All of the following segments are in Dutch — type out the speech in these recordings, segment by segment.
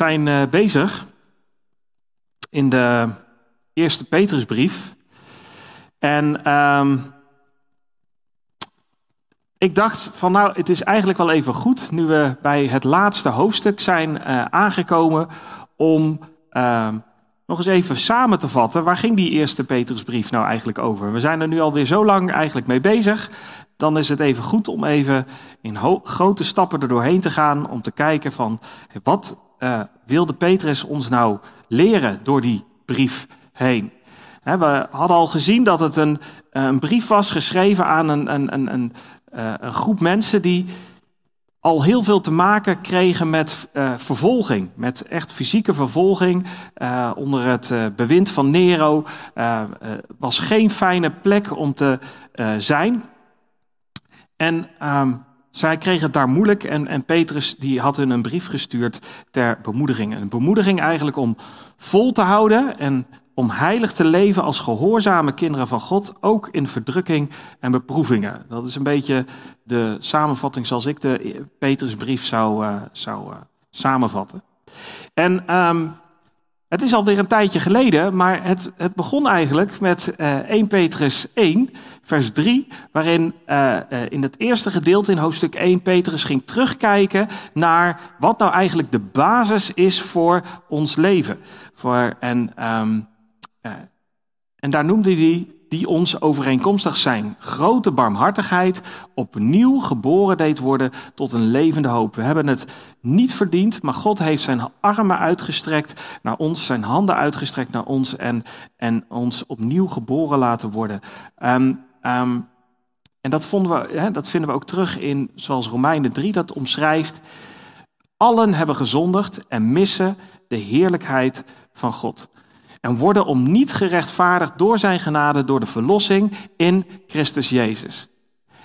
zijn uh, bezig in de eerste Petrusbrief. En um, ik dacht van nou, het is eigenlijk wel even goed, nu we bij het laatste hoofdstuk zijn uh, aangekomen, om uh, nog eens even samen te vatten. Waar ging die eerste Petrusbrief nou eigenlijk over? We zijn er nu alweer zo lang eigenlijk mee bezig. Dan is het even goed om even in grote stappen er doorheen te gaan. Om te kijken van wat uh, wilde Petrus ons nou leren door die brief heen. we hadden al gezien dat het een, een brief was geschreven aan een, een, een, uh, een groep mensen die al heel veel te maken kregen met vervolging, met echt fysieke vervolging onder het bewind van Nero. was geen fijne plek om te zijn. En um, zij kregen het daar moeilijk en, en Petrus die had hun een brief gestuurd ter bemoediging. Een bemoediging eigenlijk om vol te houden en om heilig te leven als gehoorzame kinderen van God, ook in verdrukking en beproevingen. Dat is een beetje de samenvatting zoals ik de Petrusbrief zou, uh, zou uh, samenvatten. En um, het is alweer een tijdje geleden, maar het, het begon eigenlijk met uh, eh, 1 Petrus 1, vers 3, waarin uh, uh, in het eerste gedeelte in hoofdstuk 1 Petrus ging terugkijken naar wat nou eigenlijk de basis is voor ons leven. Voor, en, um, en daar noemde hij die ons overeenkomstig zijn grote barmhartigheid opnieuw geboren deed worden tot een levende hoop. We hebben het niet verdiend, maar God heeft zijn armen uitgestrekt naar ons, zijn handen uitgestrekt naar ons en, en ons opnieuw geboren laten worden. Um, um, en dat, vonden we, hè, dat vinden we ook terug in, zoals Romeinen 3 dat omschrijft. Allen hebben gezondigd en missen de heerlijkheid van God en worden om niet gerechtvaardigd door zijn genade door de verlossing in Christus Jezus.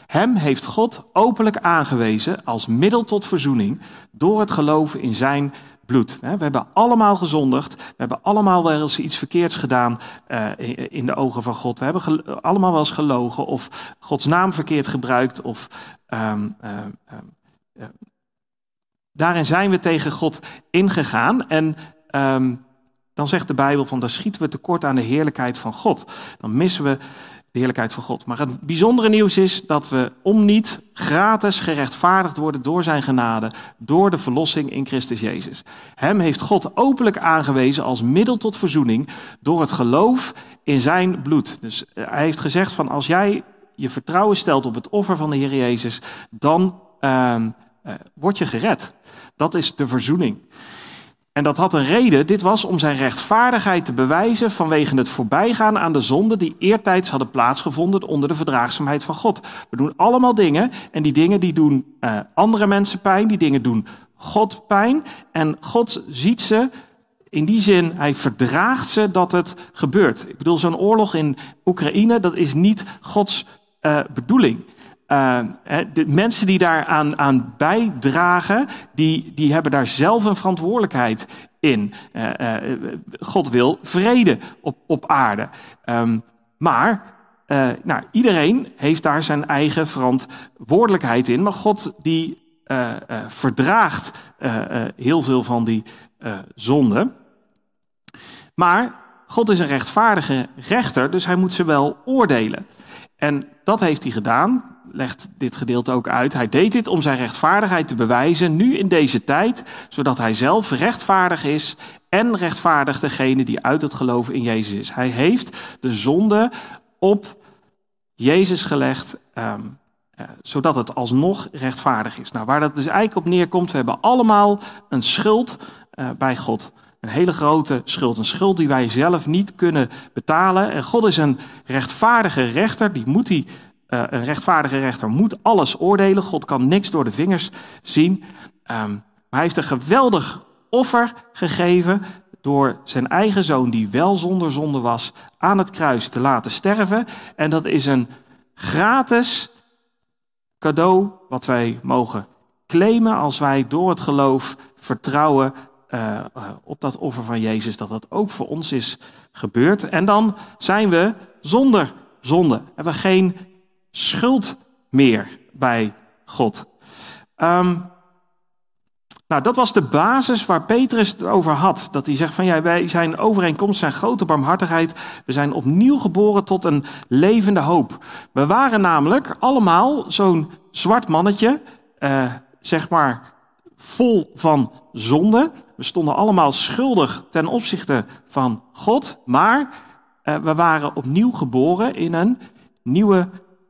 Hem heeft God openlijk aangewezen als middel tot verzoening door het geloven in zijn bloed. We hebben allemaal gezondigd, we hebben allemaal wel eens iets verkeerds gedaan eh, in de ogen van God. We hebben allemaal wel eens gelogen of Gods naam verkeerd gebruikt of um, daarin zijn we tegen God ingegaan en dan zegt de Bijbel van, dan schieten we tekort aan de heerlijkheid van God. Dan missen we de heerlijkheid van God. Maar het bijzondere nieuws is dat we om niet gratis gerechtvaardigd worden door zijn genade, door de verlossing in Christus Jezus. Hem heeft God openlijk aangewezen als middel tot verzoening door het geloof in zijn bloed. Dus eh, hij heeft gezegd van als jij je vertrouwen stelt op het offer van de Heer Jezus, dan uh, uh, word je gered. Dat is de verzoening. En dat had een reden. Dit was om zijn rechtvaardigheid te bewijzen vanwege het voorbijgaan aan de zonden die eertijds hadden plaatsgevonden onder de verdraagzaamheid van God. We doen allemaal dingen en die dingen die doen uh, andere mensen pijn, die dingen doen God pijn. En God ziet ze in die zin, hij verdraagt ze dat het gebeurt. Ik bedoel, zo'n oorlog in Oekraïne, dat is niet Gods uh, bedoeling. Uh, de mensen die daaraan aan bijdragen, die, die hebben daar zelf een verantwoordelijkheid in. Uh, uh, God wil vrede op, op aarde. Um, maar nou, iedereen heeft daar zijn eigen verantwoordelijkheid in. Maar God die verdraagt heel veel van die zonden. Maar God is een rechtvaardige rechter, dus hij moet ze wel oordelen. En dat heeft hij gedaan legt dit gedeelte ook uit. Hij deed dit om zijn rechtvaardigheid te bewijzen, nu in deze tijd, zodat hij zelf rechtvaardig is en rechtvaardig degene die uit het geloven in Jezus is. Hij heeft de zonde op Jezus gelegd, um, uh, zodat het alsnog rechtvaardig is. Nou, waar dat dus eigenlijk op neerkomt, we hebben allemaal een schuld uh, bij God. Een hele grote schuld. Een schuld die wij zelf niet kunnen betalen. En God is een rechtvaardige rechter. Die moet hij uh, een rechtvaardige rechter moet alles oordelen. God kan niks door de vingers zien. Um, maar hij heeft een geweldig offer gegeven door zijn eigen zoon, die wel zonder zonde was, aan het kruis te laten sterven. En dat is een gratis cadeau wat wij mogen claimen als wij door het geloof vertrouwen uh, op dat offer van Jezus, dat dat ook voor ons is gebeurd. En dan zijn we zonder zonde. Hebben we geen schuld meer bij God. Um, Nou, dat was de basis waar Petrus het over had. Dat hij zegt van ja, wij zijn overeenkomst, zijn grote barmhartigheid. We zijn opnieuw geboren tot een levende hoop. We waren namelijk allemaal zo'n zwart mannetje, eh, zeg maar vol van zonde. We stonden allemaal schuldig ten opzichte van God. Maar eh, we waren opnieuw geboren in een nieuwe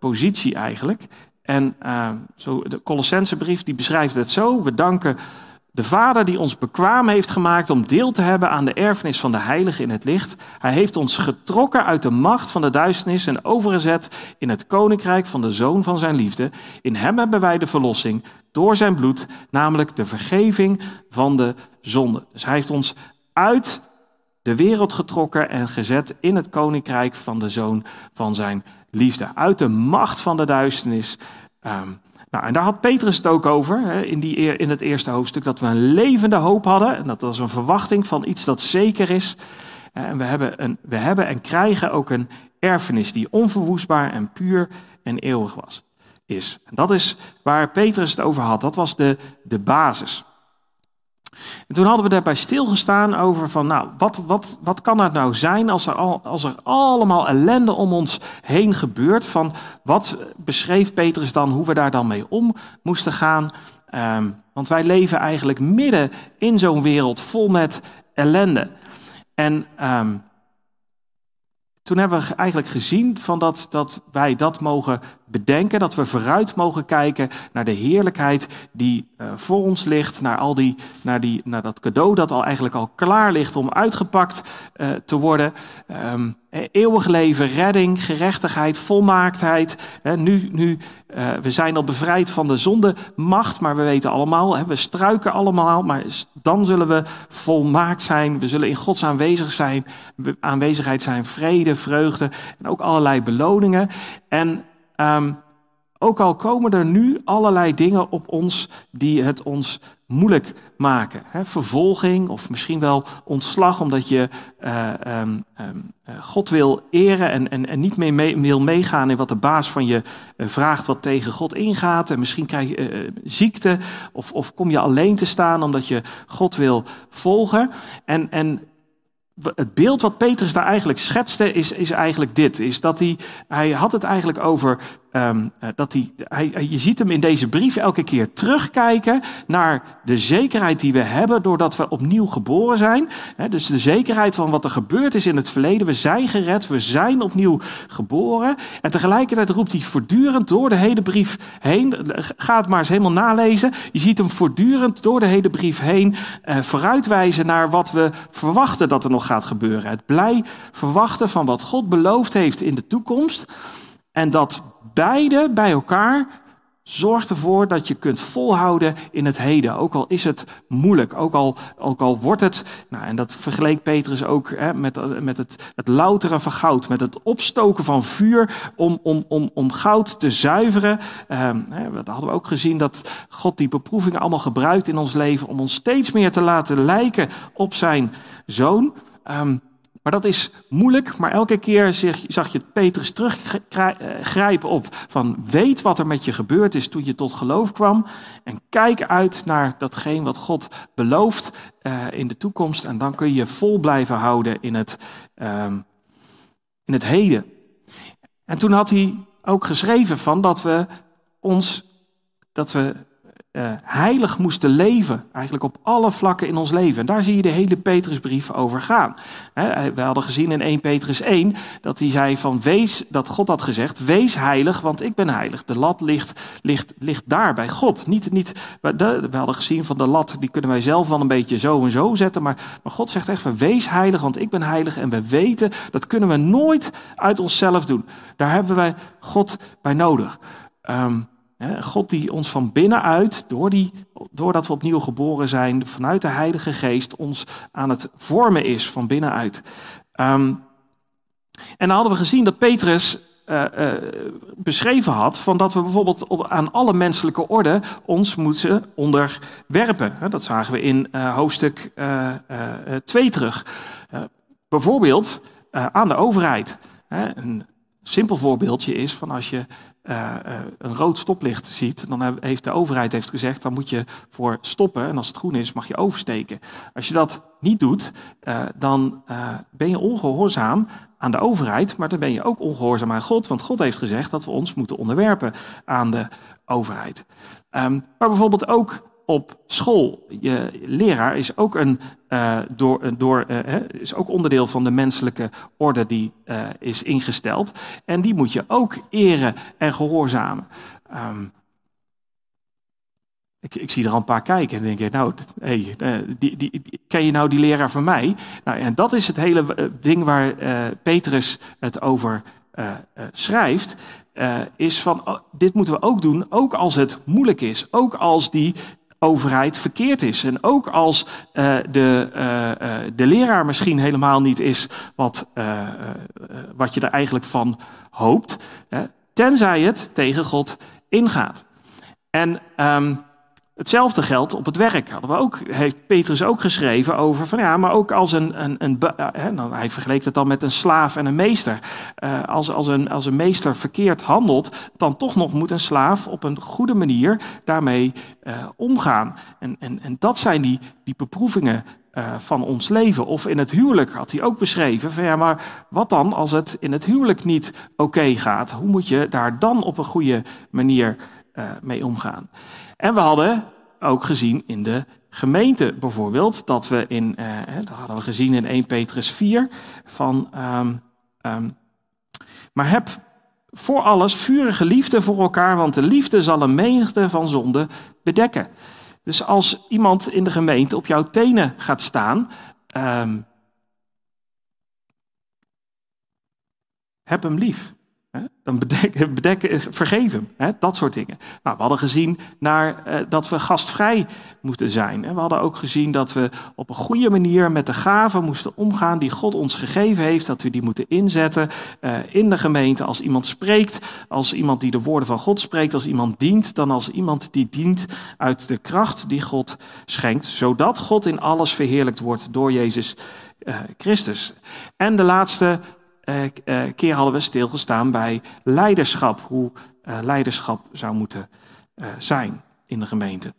positie eigenlijk. En uh, zo, de Colossensebrief die beschrijft het zo. We danken de Vader die ons bekwaam heeft gemaakt om deel te hebben aan de erfenis van de Heilige in het licht. Hij heeft ons getrokken uit de macht van de duisternis en overgezet in het koninkrijk van de Zoon van zijn liefde. In hem hebben wij de verlossing door zijn bloed, namelijk de vergeving van de zonde. Dus hij heeft ons uit de wereld getrokken en gezet in het koninkrijk van de Zoon van zijn liefde. Uit de macht van de duisternis. Um, nou, en daar had Petrus het ook over hè, in, die, in het eerste hoofdstuk, dat we een levende hoop hadden. En dat was een verwachting van iets dat zeker is. En we hebben, een, we hebben en krijgen ook een erfenis die onverwoestbaar en puur en eeuwig was, is. Dat is waar Petrus het over had. Dat was de, de basis. En toen hadden we daarbij stilgestaan over van, nou, wat, wat, wat kan het nou zijn als er, al, als er allemaal ellende om ons heen gebeurt? Van wat beschreef Petrus dan, hoe we daar dan mee om moesten gaan? Um, want wij leven eigenlijk midden in zo'n wereld vol met ellende. En um, toen hebben we eigenlijk gezien van dat, dat wij dat mogen bedenken, dat we vooruit mogen kijken naar de heerlijkheid die uh, voor ons ligt, naar, al die, naar, die, naar dat cadeau dat al eigenlijk al klaar ligt om uitgepakt uh, te worden. Um, eeuwig leven, redding, gerechtigheid, volmaaktheid. nu, nu, we zijn al bevrijd van de zondemacht, maar we weten allemaal, we struiken allemaal, maar dan zullen we volmaakt zijn. We zullen in Gods aanwezig zijn, aanwezigheid zijn, vrede, vreugde en ook allerlei beloningen. En um, ook al komen er nu allerlei dingen op ons die het ons moeilijk maken. Vervolging of misschien wel ontslag omdat je uh, God wil eren en, en, en niet meer mee, wil meegaan in wat de baas van je uh, vraagt wat tegen God ingaat. En misschien krijg je uh, ziekte of, of kom je alleen te staan omdat je God wil volgen. En, en het beeld wat Petrus daar eigenlijk schetste is, is eigenlijk dit. Is dat hij, hij had het eigenlijk over Um, dat hij, hij, je ziet hem in deze brief elke keer terugkijken naar de zekerheid die we hebben doordat we opnieuw geboren zijn. dus de zekerheid van wat er gebeurd is in het verleden. We zijn gered, we zijn opnieuw geboren. En tegelijkertijd roept hij voortdurend door de hele brief heen. Ga het maar eens helemaal nalezen. Je ziet hem voortdurend door de hele brief heen uh, vooruitwijzen naar wat we verwachten dat er nog gaat gebeuren. Het blij verwachten van wat God beloofd heeft in de toekomst. En dat beide bij elkaar zorgt ervoor dat je kunt volhouden in het heden. Ook al is het moeilijk, ook al, ook al wordt het, nou, en dat vergeleek Petrus ook hè, met, met het, het louteren van goud, met het opstoken van vuur om, om, om, om goud te zuiveren. Ehm, hè, dat hadden we ook gezien dat God die beproevingen allemaal gebruikt in ons leven om ons steeds meer te laten lijken op zijn zoon. Um, maar dat is moeilijk, maar elke keer zag je Petrus teruggrijpen op van weet wat er met je gebeurd is toen je tot geloof kwam en kijk uit naar datgene wat God belooft uh, in de toekomst en dan kun je vol blijven houden in het, um, in het heden. En toen had hij ook geschreven van dat we ons, dat we uh, heilig moesten leven, eigenlijk op alle vlakken in ons leven. En daar zie je de hele Petrusbrief over gaan. we hadden gezien in 1 Petrus 1 dat hij zei van wees, dat God had gezegd, wees heilig, want ik ben heilig. De lat ligt, ligt, ligt daar bij God. Niet, niet, we hadden gezien van de lat, die kunnen wij zelf wel een beetje zo en zo zetten, maar, maar God zegt echt, wees heilig, want ik ben heilig. En we weten, dat kunnen we nooit uit onszelf doen. Daar hebben wij God bij nodig. Um, God die ons van binnenuit, door die, doordat we opnieuw geboren zijn, vanuit de Heilige Geest, ons aan het vormen is van binnenuit. Um, en dan hadden we gezien dat Petrus uh, uh, beschreven had, van dat we bijvoorbeeld aan alle menselijke orde ons moeten onderwerpen. Dat zagen we in uh, hoofdstuk 2 terug. bijvoorbeeld aan de overheid. Een simpel voorbeeldje is van als je een rood stoplicht ziet, dan heeft de overheid heeft gezegd, dan moet je voor stoppen en als het groen is, mag je oversteken. Als je dat niet doet, dan ben je ongehoorzaam aan de overheid, maar dan ben je ook ongehoorzaam aan God, want God heeft gezegd dat we ons moeten onderwerpen aan de overheid. Ehm, maar bijvoorbeeld ook op school. Je leraar is ook, een, uh, door, door, uh, is ook onderdeel van de menselijke orde die is ingesteld. En die moet je ook eren en gehoorzamen. Um, ik, ik, zie er al een paar kijken en denk ik, nou, hey, die, die, ken je nou die leraar van mij? Nou, en dat is het hele ding waar Petrus het over schrijft. is van, oh, dit moeten we ook doen, ook als het moeilijk is. Ook als die overheid verkeerd is. En ook als uh, de, uh, de leraar misschien helemaal niet is wat, wat je er eigenlijk van hoopt, tenzij het tegen God ingaat. En um, Hetzelfde geldt op het werk. Hadden we ook, heeft Petrus ook geschreven over van ja, maar ook als een, een, een hè, hij vergeleek het dan met een slaaf en een meester. Uh, als, als, een, als een meester verkeerd handelt, dan toch nog moet een slaaf op een goede manier daarmee uh, omgaan. En, en, en dat zijn die, die beproevingen van ons leven. Of in het huwelijk had hij ook beschreven van ja, maar wat dan als het in het huwelijk niet oké gaat? Hoe moet je daar dan op een goede manier mee omgaan? En we hadden ook gezien in de gemeente bijvoorbeeld, dat we in, uh, dat hadden we gezien in 1 Petrus 4, van, um, um, maar heb voor alles vurige liefde voor elkaar, want de liefde zal een menigte van zonden bedekken. Dus als iemand in de gemeente op jouw tenen gaat staan, um, heb hem lief. Dan bedekken, vergeef hem. Dat soort dingen. Nou, we hadden gezien naar, eh, dat we gastvrij moeten zijn. We hadden ook gezien dat we op een goede manier met de gaven moesten omgaan die God ons gegeven heeft. Dat we die moeten inzetten eh, in de gemeente. Als iemand spreekt, als iemand die de woorden van God spreekt, als iemand dient, dan als iemand die dient uit de kracht die God schenkt. Zodat God in alles verheerlijkt wordt door Jezus uh, Christus. En de laatste keer hadden we stilgestaan bij leiderschap, hoe uh, leiderschap zou moeten zijn in de gemeente.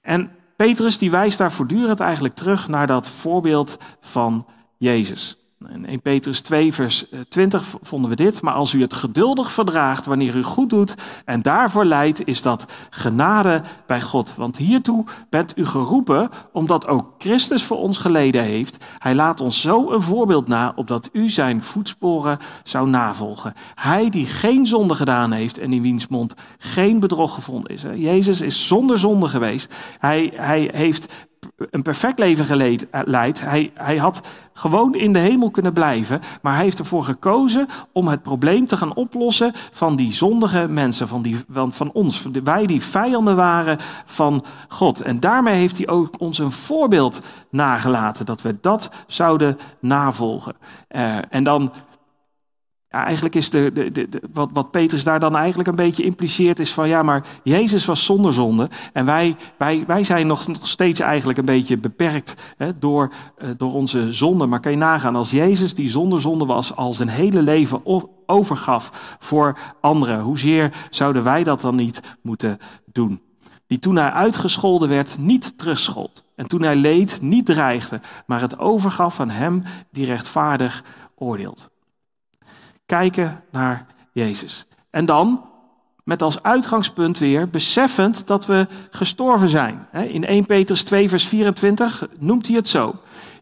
En Petrus die wijst daar voortdurend eigenlijk terug naar dat voorbeeld van Jezus. In 1 Petrus 2, vers 20 eh, vonden we dit. Maar als u het geduldig verdraagt wanneer u goed doet en daarvoor leidt, is dat genade bij God. Want hiertoe bent u geroepen, omdat ook Christus voor ons geleden heeft. Hij laat ons zo een voorbeeld na, opdat u zijn voetsporen zou navolgen. Hij die geen zonde gedaan heeft en in wiens mond geen bedrog gevonden is. Jezus is zonder zonde geweest. Hij, hij heeft een perfect leven geleid, Hij, hij had gewoon in de hemel kunnen blijven, maar hij heeft ervoor gekozen om het probleem te gaan oplossen van die zondige mensen, van, die, van, van ons, wij die vijanden waren van God. En daarmee heeft hij ook ons een voorbeeld nagelaten, dat we dat zouden navolgen. Uh, en dan ja, eigenlijk is de, de, de, wat, wat Petrus daar dan eigenlijk een beetje impliceert is van ja, maar Jezus was zonder zonde en wij, wij, wij zijn nog, nog steeds eigenlijk een beetje beperkt hè, door, uh, door onze zonde. Maar kan je nagaan als Jezus die zonder zonde was, al zijn hele leven overgaf voor anderen, hoezeer zouden wij dat dan niet moeten doen? Die toen hij uitgescholden werd, niet terugschold. En toen hij leed, niet dreigde, maar het overgaf aan hem die rechtvaardig oordeelt kijken naar Jezus. En dan met als uitgangspunt weer beseffend dat we gestorven zijn. In 1 Petrus 2, vers 24 noemt hij het zo.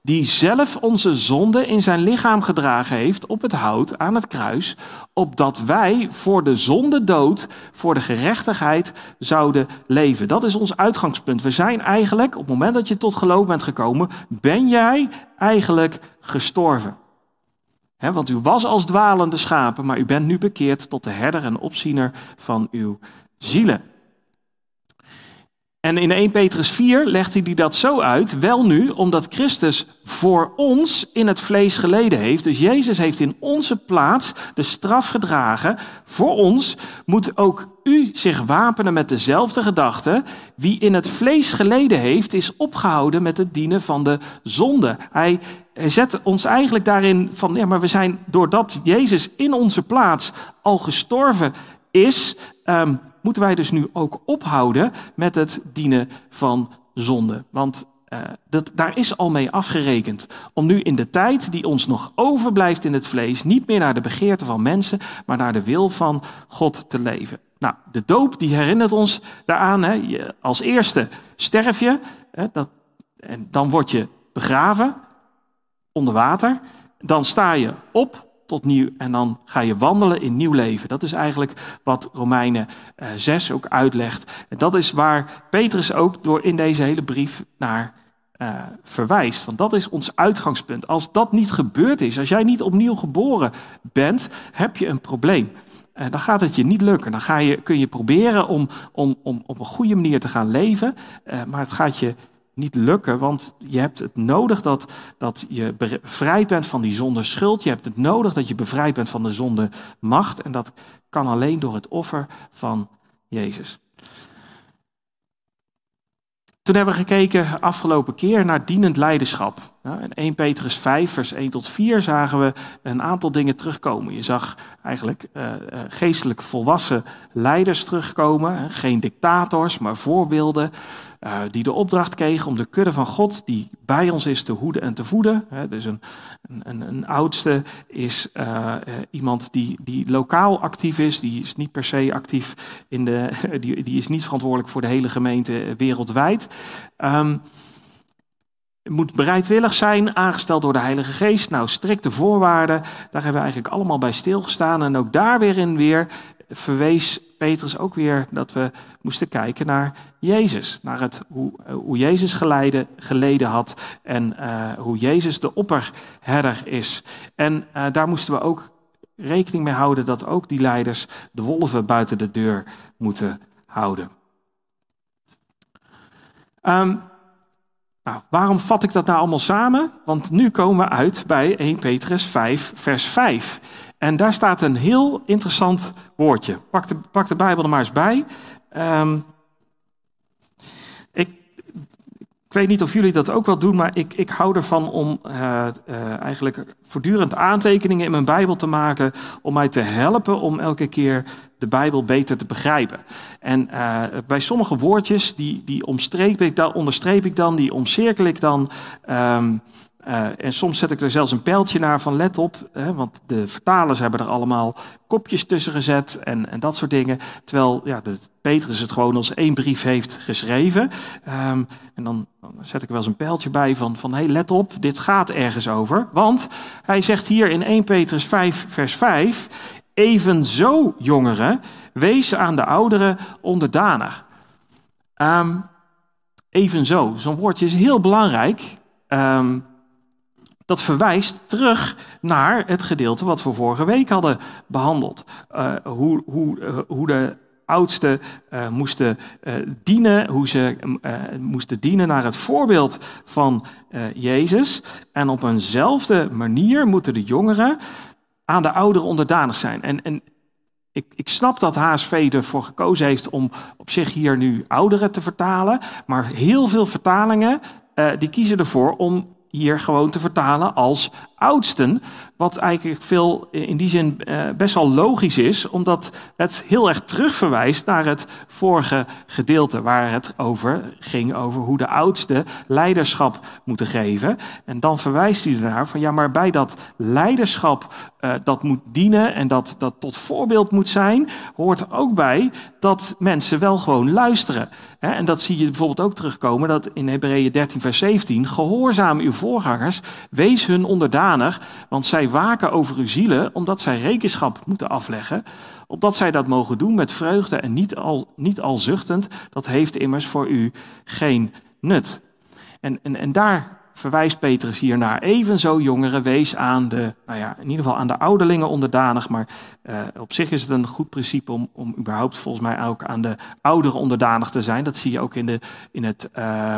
Die zelf onze zonde in zijn lichaam gedragen heeft op het hout aan het kruis, opdat wij voor de zonde dood, voor de gerechtigheid zouden leven. Dat is ons uitgangspunt. We zijn eigenlijk, op het moment dat je tot geloof bent gekomen, ben jij eigenlijk gestorven want u was als dwalende schapen, maar u bent nu bekeerd tot de herder en opziener van uw zielen. En in 1 Petrus 4 legt hij dat zo uit. Wel nu, omdat Christus voor ons in het vlees geleden heeft. Dus Jezus heeft in onze plaats de straf gedragen. Voor ons moet ook u zich wapenen met dezelfde gedachte. Wie in het vlees geleden heeft, is opgehouden met het dienen van de zonde. Hij, zet ons eigenlijk daarin van, ja, maar we zijn doordat Jezus in onze plaats al gestorven is, ehm, moeten wij dus nu ook ophouden met het dienen van zonde. Want uh, dat, daar is al mee afgerekend. Om nu in de tijd die ons nog overblijft in het vlees, niet meer naar de begeerte van mensen, maar naar de wil van God te leven. Nou, de doop die herinnert ons daaraan. Hè. Als eerste sterf je, hè, dat, en dan word je begraven onder water. Dan sta je op tot nieuw en dan ga je wandelen in nieuw leven. Dat is eigenlijk wat Romeinen eh, 6 ook uitlegt. En dat is waar Petrus ook door in deze hele brief naar uh, verwijst. Want dat is ons uitgangspunt. Als dat niet gebeurd is, als jij niet opnieuw geboren bent, heb je een probleem. Uh, dan gaat het je niet lukken. Dan ga je, kun je proberen om, om, om op een goede manier te gaan leven, uh, maar het gaat je niet lukken, want je hebt het nodig dat, dat je bevrijd bent van die zonde schuld. Je hebt het nodig dat je bevrijd bent van de zonde macht. En dat kan alleen door het offer van Jezus. Toen hebben we gekeken afgelopen keer naar dienend leiderschap. In 1 Petrus 5, vers 1 tot 4 zagen we een aantal dingen terugkomen. Je zag eigenlijk uh, geestelijk volwassen leiders terugkomen. Geen dictators, maar voorbeelden. Uh, die de opdracht kregen om de kudde van God, die bij ons is, te hoeden en te voeden. Dus een, een, een, oudste is uh, uh, iemand die, die lokaal actief is, die is niet per se actief in de, die, die is niet verantwoordelijk voor de hele gemeente wereldwijd. Um, moet bereidwillig zijn, aangesteld door de Heilige Geest. Nou, strikte voorwaarden, daar hebben we eigenlijk allemaal bij stilgestaan. En ook daar weer in weer verwees Petrus ook weer dat we moesten kijken naar Jezus. Naar het, hoe, hoe Jezus geleide, geleden had en uh, hoe Jezus de opperherder is. En uh, daar moesten we ook rekening mee houden dat ook die leiders de wolven buiten de deur moeten houden. Um, nou, waarom vat ik dat nou allemaal samen? Want nu komen we uit bij 1 Petrus 5, vers 5. En daar staat een heel interessant woordje. Pak de, pak de Bijbel er maar eens bij. Um, ik, ik weet niet of jullie dat ook wel doen, maar ik, ik hou ervan om uh, uh, eigenlijk voortdurend aantekeningen in mijn Bijbel te maken. Om mij te helpen om elke keer de Bijbel beter te begrijpen. En uh, bij sommige woordjes, die, die ik dan, onderstreep ik dan, die omcirkel ik dan. Um, uh, en soms zet ik er zelfs een pijltje naar van let op, hè, want de vertalers hebben er allemaal kopjes tussen gezet en, en dat soort dingen. Terwijl ja, de, Petrus het gewoon als één brief heeft geschreven. Um, en dan, zet ik er wel eens een pijltje bij van, van hey, let op, dit gaat ergens over. Want hij zegt hier in 1 Petrus 5, vers 5, Evenzo, jongeren, wees aan de ouderen onderdanig. Um, evenzo, zo'n woordje is heel belangrijk. Um, dat verwijst terug naar het gedeelte wat we vorige week hadden behandeld. Uh, hoe, hoe, uh, hoe de oudsten uh, moesten dienen, hoe ze moesten dienen naar het voorbeeld van Jezus. En op eenzelfde manier moeten de jongeren aan de ouderen onderdanig zijn. En, en ik, ik, snap dat HSV ervoor gekozen heeft om op zich hier nu ouderen te vertalen. Maar heel veel vertalingen die kiezen ervoor om hier gewoon te vertalen als oudsten. Wat eigenlijk veel in die zin uh, best wel logisch is, omdat het heel erg terugverwijst naar het vorige gedeelte waar het over ging, over hoe de oudsten leiderschap moeten geven. En dan verwijst hij ernaar van ja, maar bij dat leiderschap uh, dat moet dienen en dat, dat tot voorbeeld moet zijn, hoort er ook bij dat mensen wel gewoon luisteren. Hè? En dat zie je bijvoorbeeld ook terugkomen dat in Hebreeën 13 vers 17, gehoorzaam uw voorgangers, wees hun want zij waken over uw zielen, omdat zij rekenschap moeten afleggen, opdat zij dat mogen doen met vreugde en niet al, niet al zuchtend, dat heeft immers voor u geen nut. En, en, en daar verwijst Petrus hier naar. Evenzo jongeren, wees aan de, nou ja, in ieder geval aan de ouderlingen onderdanig. Maar uh, op zich is het een goed principe om, om überhaupt volgens mij ook aan de ouderen onderdanig te zijn. Dat zie je ook in, de, in het uh,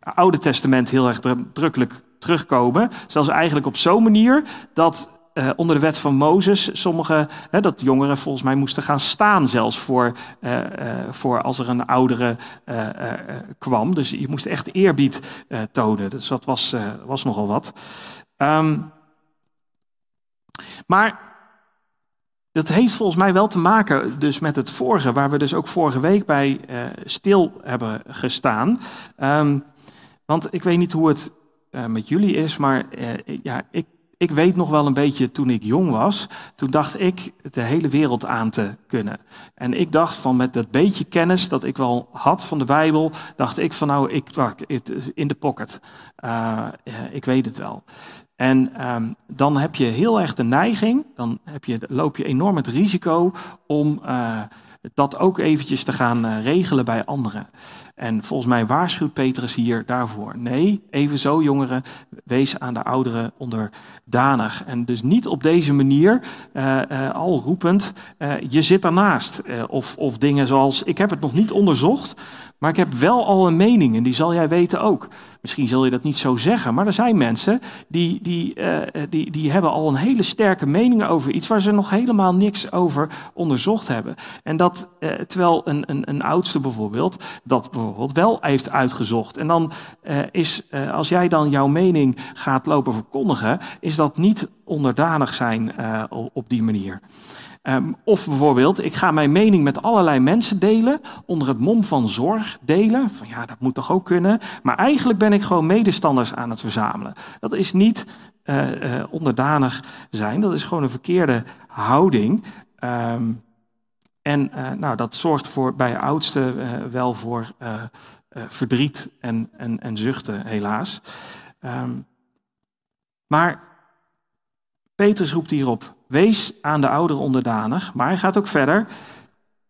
Oude Testament heel erg drukkelijk terugkomen. Zelfs eigenlijk op zo'n manier dat uh, onder de wet van Mozes sommige, dat jongeren volgens mij moesten gaan staan zelfs voor, uh, uh, voor als er een oudere kwam. Dus je moest echt eerbied tonen. Dus dat was, was nogal wat. Um, maar dat heeft volgens mij wel te maken dus met het vorige, waar we dus ook vorige week bij stil hebben gestaan. Um, want ik weet niet hoe het uh, met jullie is, maar uh, ja, ik, ik weet nog wel een beetje toen ik jong was. Toen dacht ik de hele wereld aan te kunnen. En ik dacht van met dat beetje kennis dat ik wel had van de Bijbel, dacht ik van nou, ik, in de pocket. Uh, ik weet het wel. En um, dan heb je heel erg de neiging, dan heb je, loop je enorm het risico om dat ook eventjes te gaan uh, regelen bij anderen. En volgens mij waarschuwt Petrus hier daarvoor. Nee, evenzo jongeren, wees aan de ouderen onderdanig. En dus niet op deze manier, uh, al roepend, je zit daarnaast. of, of dingen zoals, ik heb het nog niet onderzocht, maar ik heb wel al een mening en die zal jij weten ook. Misschien zul je dat niet zo zeggen, maar er zijn mensen die, die, uh, die, die hebben al een hele sterke mening over iets waar ze nog helemaal niks over onderzocht hebben. En dat uh, terwijl een, een, een oudste bijvoorbeeld dat bijvoorbeeld wel heeft uitgezocht. En dan is, als jij dan jouw mening gaat lopen verkondigen, is dat niet onderdanig zijn op die manier. Um, of bijvoorbeeld, ik ga mijn mening met allerlei mensen delen, onder het mom van zorg delen. Van ja, dat moet toch ook kunnen. Maar eigenlijk ben ik gewoon medestanders aan het verzamelen. Dat is niet uh, uh, onderdanig zijn, dat is gewoon een verkeerde houding. Um, en uh, nou, dat zorgt voor, bij oudsten wel voor verdriet en, en, en zuchten, helaas. Um, maar Petrus roept hierop: wees aan de ouderen onderdanig, maar hij gaat ook verder.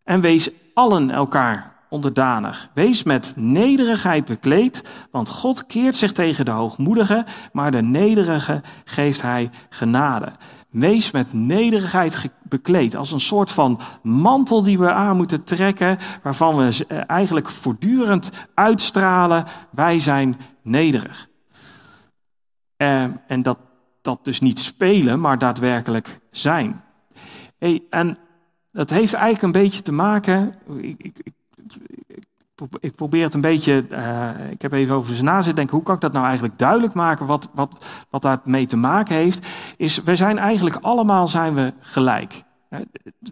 En wees allen elkaar onderdanig. Wees met nederigheid bekleed, want God keert zich tegen de hoogmoedige, maar de nederige geeft hij genade. Wees met nederigheid bekleed, als een soort van mantel die we aan moeten trekken, waarvan we eh, eigenlijk voortdurend uitstralen, wij zijn nederig. Eh, en dat dat dus niet spelen, maar daadwerkelijk zijn. En dat heeft eigenlijk een beetje te maken. Ik, ik, ik, ik probeer het een beetje. Uh, ik heb even over zijn na zitten denken. Hoe kan ik dat nou eigenlijk duidelijk maken? Wat, wat, wat daarmee te maken heeft. Is we zijn eigenlijk allemaal zijn we gelijk.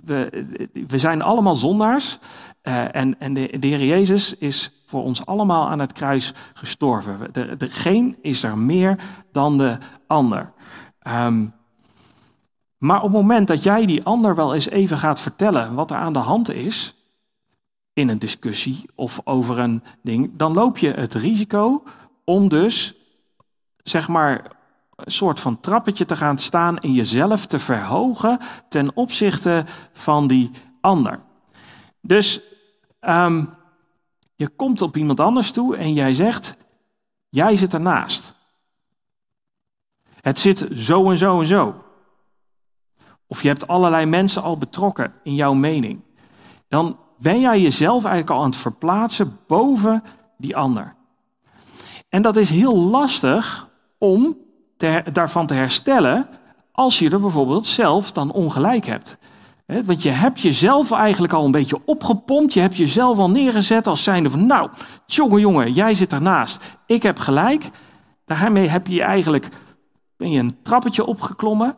We, we zijn allemaal zondaars. Uh, en en de, de Heer Jezus is voor ons allemaal aan het kruis gestorven. De, de, geen is er meer dan de ander. Um, maar op het moment dat jij die ander wel eens even gaat vertellen wat er aan de hand is, in een discussie of over een ding, dan loop je het risico om dus, zeg maar, een soort van trappetje te gaan staan en jezelf te verhogen ten opzichte van die ander. Dus um, je komt op iemand anders toe en jij zegt, jij zit ernaast. Het zit zo en zo en zo. Of je hebt allerlei mensen al betrokken in jouw mening. Dan ben jij jezelf eigenlijk al aan het verplaatsen boven die ander. En dat is heel lastig om daarvan te herstellen als je er bijvoorbeeld zelf dan ongelijk hebt. want je hebt jezelf eigenlijk al een beetje opgepompt. Je hebt jezelf al neergezet als zijnde van... nou, jongen, jongen, jij zit ernaast. Ik heb gelijk. Daarmee heb je eigenlijk ben je een trappetje opgeklommen.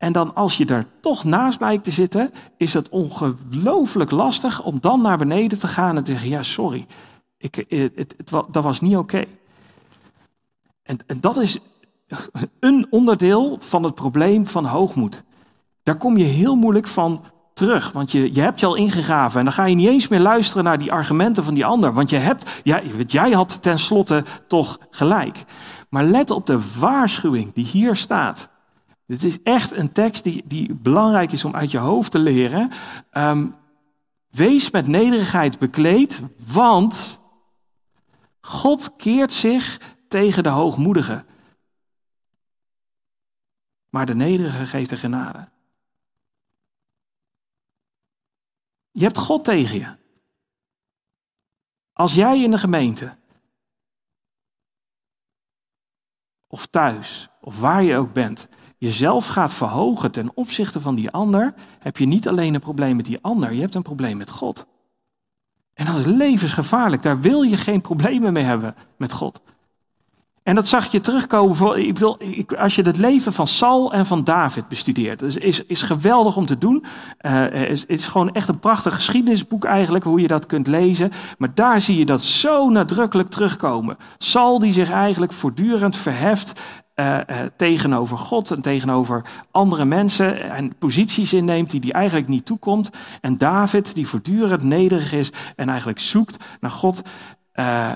En dan als je er toch naast blijkt te zitten, is het ongelooflijk lastig om dan naar beneden te gaan en te zeggen, ja sorry, ik, eh, het, het, dat was niet oké. En, en dat is een onderdeel van het probleem van hoogmoed. Daar kom je heel moeilijk van terug, want je, je hebt je al ingegraven en dan ga je niet eens meer luisteren naar die argumenten van die ander, want je hebt, jij had tenslotte toch gelijk. Maar let op de waarschuwing die hier staat. Dit is echt een tekst die, die belangrijk is om uit je hoofd te leren. Um, wees met nederigheid bekleed, want God keert zich tegen de hoogmoedigen. Maar de nederige geeft de genade. Je hebt God tegen je. Als jij in de gemeente of thuis, of waar je ook bent, jezelf gaat verhogen ten opzichte van die ander, heb je niet alleen een probleem met die ander, je hebt een probleem met God. En dat is levensgevaarlijk. Daar wil je geen problemen mee hebben met God. En dat zag je terugkomen. Ik bedoel, als je het leven van Saul en van David bestudeert, is, is, is geweldig om te doen. Het uh, is, is gewoon echt een prachtig geschiedenisboek eigenlijk, hoe je dat kunt lezen. Maar daar zie je dat zo nadrukkelijk terugkomen. Saul die zich eigenlijk voortdurend verheft uh, uh, tegenover God en tegenover andere mensen en posities inneemt die hij eigenlijk niet toekomt. En David die voortdurend nederig is en eigenlijk zoekt naar God uh,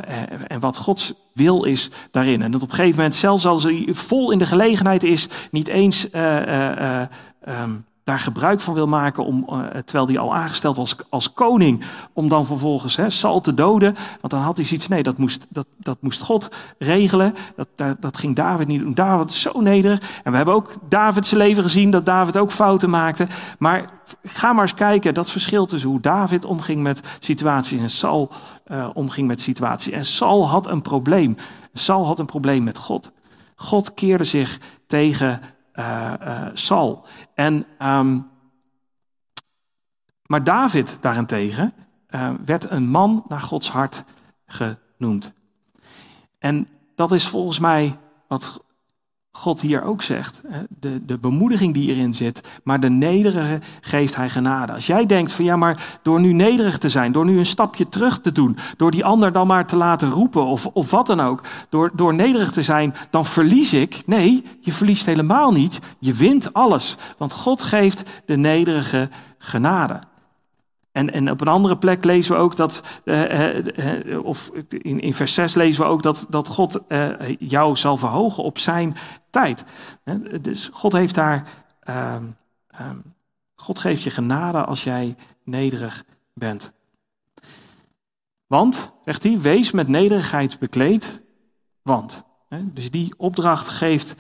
en wat Gods wil is daarin. En dat op een gegeven moment, zelfs als hij vol in de gelegenheid is, niet eens um, daar gebruik van wil maken, om, uh, terwijl hij al aangesteld was als koning, om dan vervolgens hè, Sal te doden. Want dan had hij zoiets, nee, dat moest, dat, dat moest God regelen. Dat, dat, ging David niet doen. David is zo nederig. En we hebben ook Davids leven gezien, dat David ook fouten maakte. Maar ga maar eens kijken, dat verschil tussen hoe David omging met situaties en Saul uh, omging met situaties. En Saul had een probleem. Saul had een probleem met God. God keerde zich tegen uh, uh, Saul. En, um, maar David daarentegen uh, werd een man naar Gods hart genoemd. En dat is volgens mij wat God hier ook zegt. De, de bemoediging die hierin zit, maar de nederige geeft hij genade. Als jij denkt van ja, maar door nu nederig te zijn, door nu een stapje terug te doen, door die ander dan maar te laten roepen of, of wat dan ook, door, door nederig te zijn, dan verlies ik. Nee, je verliest helemaal niet. Je wint alles, want God geeft de nederige genade. En, en op een andere plek lezen we ook dat, uh, uh, of in, in vers 6 lezen we ook dat, dat God jou zal verhogen op zijn tijd. Dus God heeft daar, um, um, God geeft je genade als jij nederig bent. Want, zegt hij, wees met nederigheid bekleed, want. Dus die opdracht geeft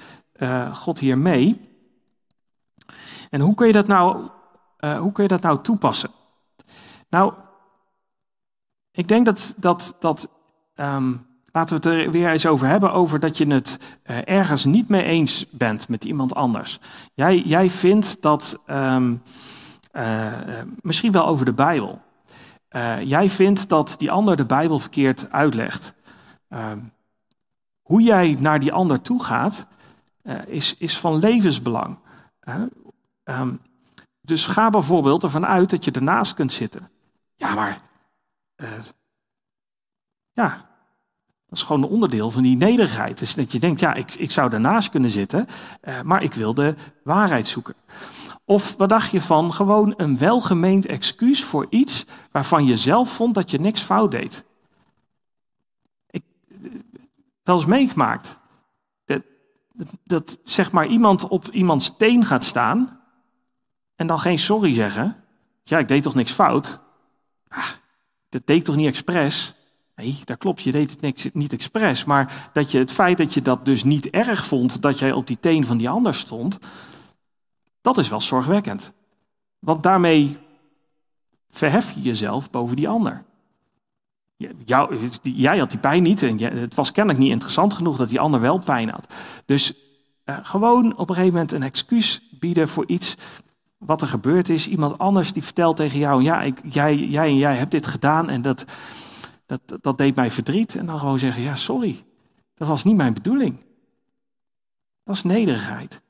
God hier mee. En hoe kun je dat nou, hoe kun je dat nou toepassen? Nou, ik denk dat, dat, dat um, laten we het er weer eens over hebben, over dat je het uh, ergens niet mee eens bent met iemand anders. Jij, jij vindt dat, um, uh, misschien wel over de Bijbel. Uh, jij vindt dat die ander de Bijbel verkeerd uitlegt. Um, hoe jij naar die ander toe gaat, is, is van levensbelang. dus ga bijvoorbeeld ervan uit dat je ernaast kunt zitten. Ja, maar. Uh, ja, dat is gewoon een onderdeel van die nederigheid. Dus dat je denkt, ja, ik, ik zou daarnaast kunnen zitten, uh, maar ik wil de waarheid zoeken. Of wat dacht je van gewoon een welgemeend excuus voor iets waarvan je zelf vond dat je niks fout deed? Ik, wel eens meegemaakt. Dat, dat, dat zeg maar iemand op iemands teen gaat staan en dan geen sorry zeggen. Ja, ik deed toch niks fout? Ah, dat deed toch niet expres? Nee, dat klopt, je deed het niet expres. Maar dat je, het feit dat je dat dus niet erg vond, dat jij op die teen van die ander stond, dat is wel zorgwekkend. Want daarmee verhef je jezelf boven die ander. Jou, jij had die pijn niet en het was kennelijk niet interessant genoeg dat die ander wel pijn had. Dus uh, gewoon op een gegeven moment een excuus bieden voor iets wat er gebeurd is. Iemand anders die vertelt tegen jou, ja, ik, jij, jij en jij hebt dit gedaan en dat, dat, dat deed mij verdriet. En dan gewoon zeggen, ja, sorry, dat was niet mijn bedoeling. Dat is nederigheid.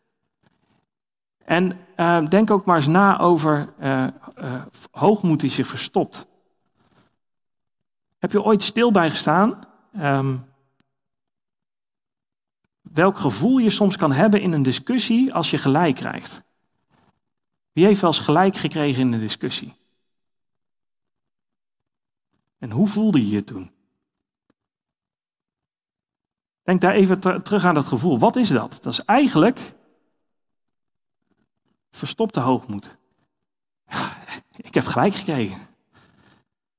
En uh, denk ook maar eens na over uh, uh, hoogmoed die zich verstopt. Heb je ooit stil bij gestaan? Um, welk gevoel je soms kan hebben in een discussie als je gelijk krijgt? Wie heeft wel eens gelijk gekregen in de discussie? En hoe voelde je je toen? Denk daar even terug aan dat gevoel. Wat is dat? Dat is eigenlijk verstopte hoogmoed. Ik heb gelijk gekregen.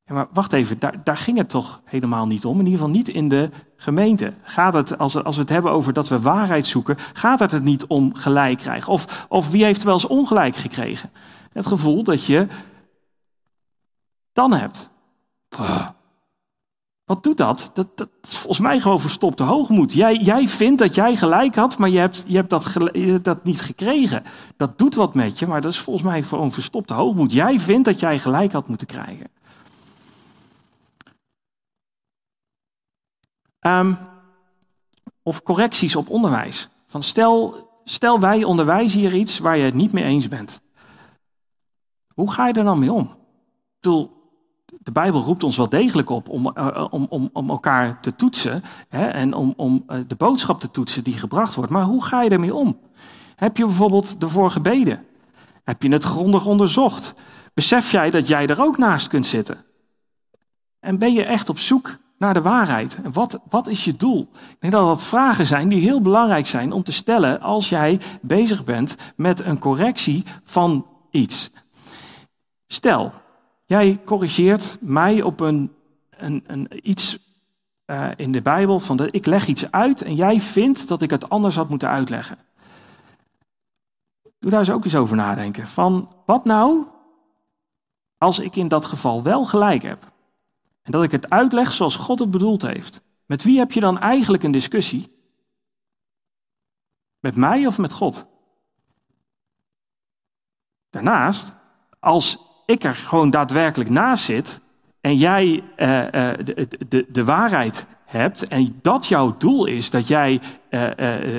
Ja, maar wacht even, daar, daar, ging het toch helemaal niet om. In ieder geval niet in de gemeente. Gaat het, als, als we het hebben over dat we waarheid zoeken, gaat het niet om gelijk krijgen? Of, of wie heeft wel eens ongelijk gekregen? Het gevoel dat je dan hebt. Wat doet dat? dat? dat? is volgens mij gewoon verstopte hoogmoed. Jij, jij vindt dat jij gelijk had, maar je hebt, je hebt dat, dat niet gekregen. Dat doet wat met je, maar dat is volgens mij gewoon verstopte hoogmoed. Jij vindt dat jij gelijk had moeten krijgen. Um, Of correcties op onderwijs. Van stel, stel wij onderwijzen hier iets waar je het niet mee eens bent. Hoe ga je er dan mee om? Ik bedoel, de Bijbel roept ons wel degelijk op om, uh, om, om, om elkaar te toetsen hè, en om, om uh, de boodschap te toetsen die gebracht wordt. Maar hoe ga je ermee om? Heb je bijvoorbeeld ervoor gebeden? Heb je het grondig onderzocht? Besef jij dat jij er ook naast kunt zitten? En ben je echt op zoek naar de waarheid? Wat, wat is je doel? Ik denk dat dat vragen zijn die heel belangrijk zijn om te stellen als jij bezig bent met een correctie van iets. Stel, jij corrigeert mij op een, een, een iets uh, in de Bijbel van de, ik leg iets uit en jij vindt dat ik het anders had moeten uitleggen. Doe daar eens ook eens over nadenken. Van wat nou als ik in dat geval wel gelijk heb? En dat ik het uitleg zoals God het bedoeld heeft. Met wie heb je dan eigenlijk een discussie? Met mij of met God? Daarnaast, als ik er gewoon daadwerkelijk naast zit en jij uh, uh, de, de, de waarheid hebt en dat jouw doel is, dat jij uh,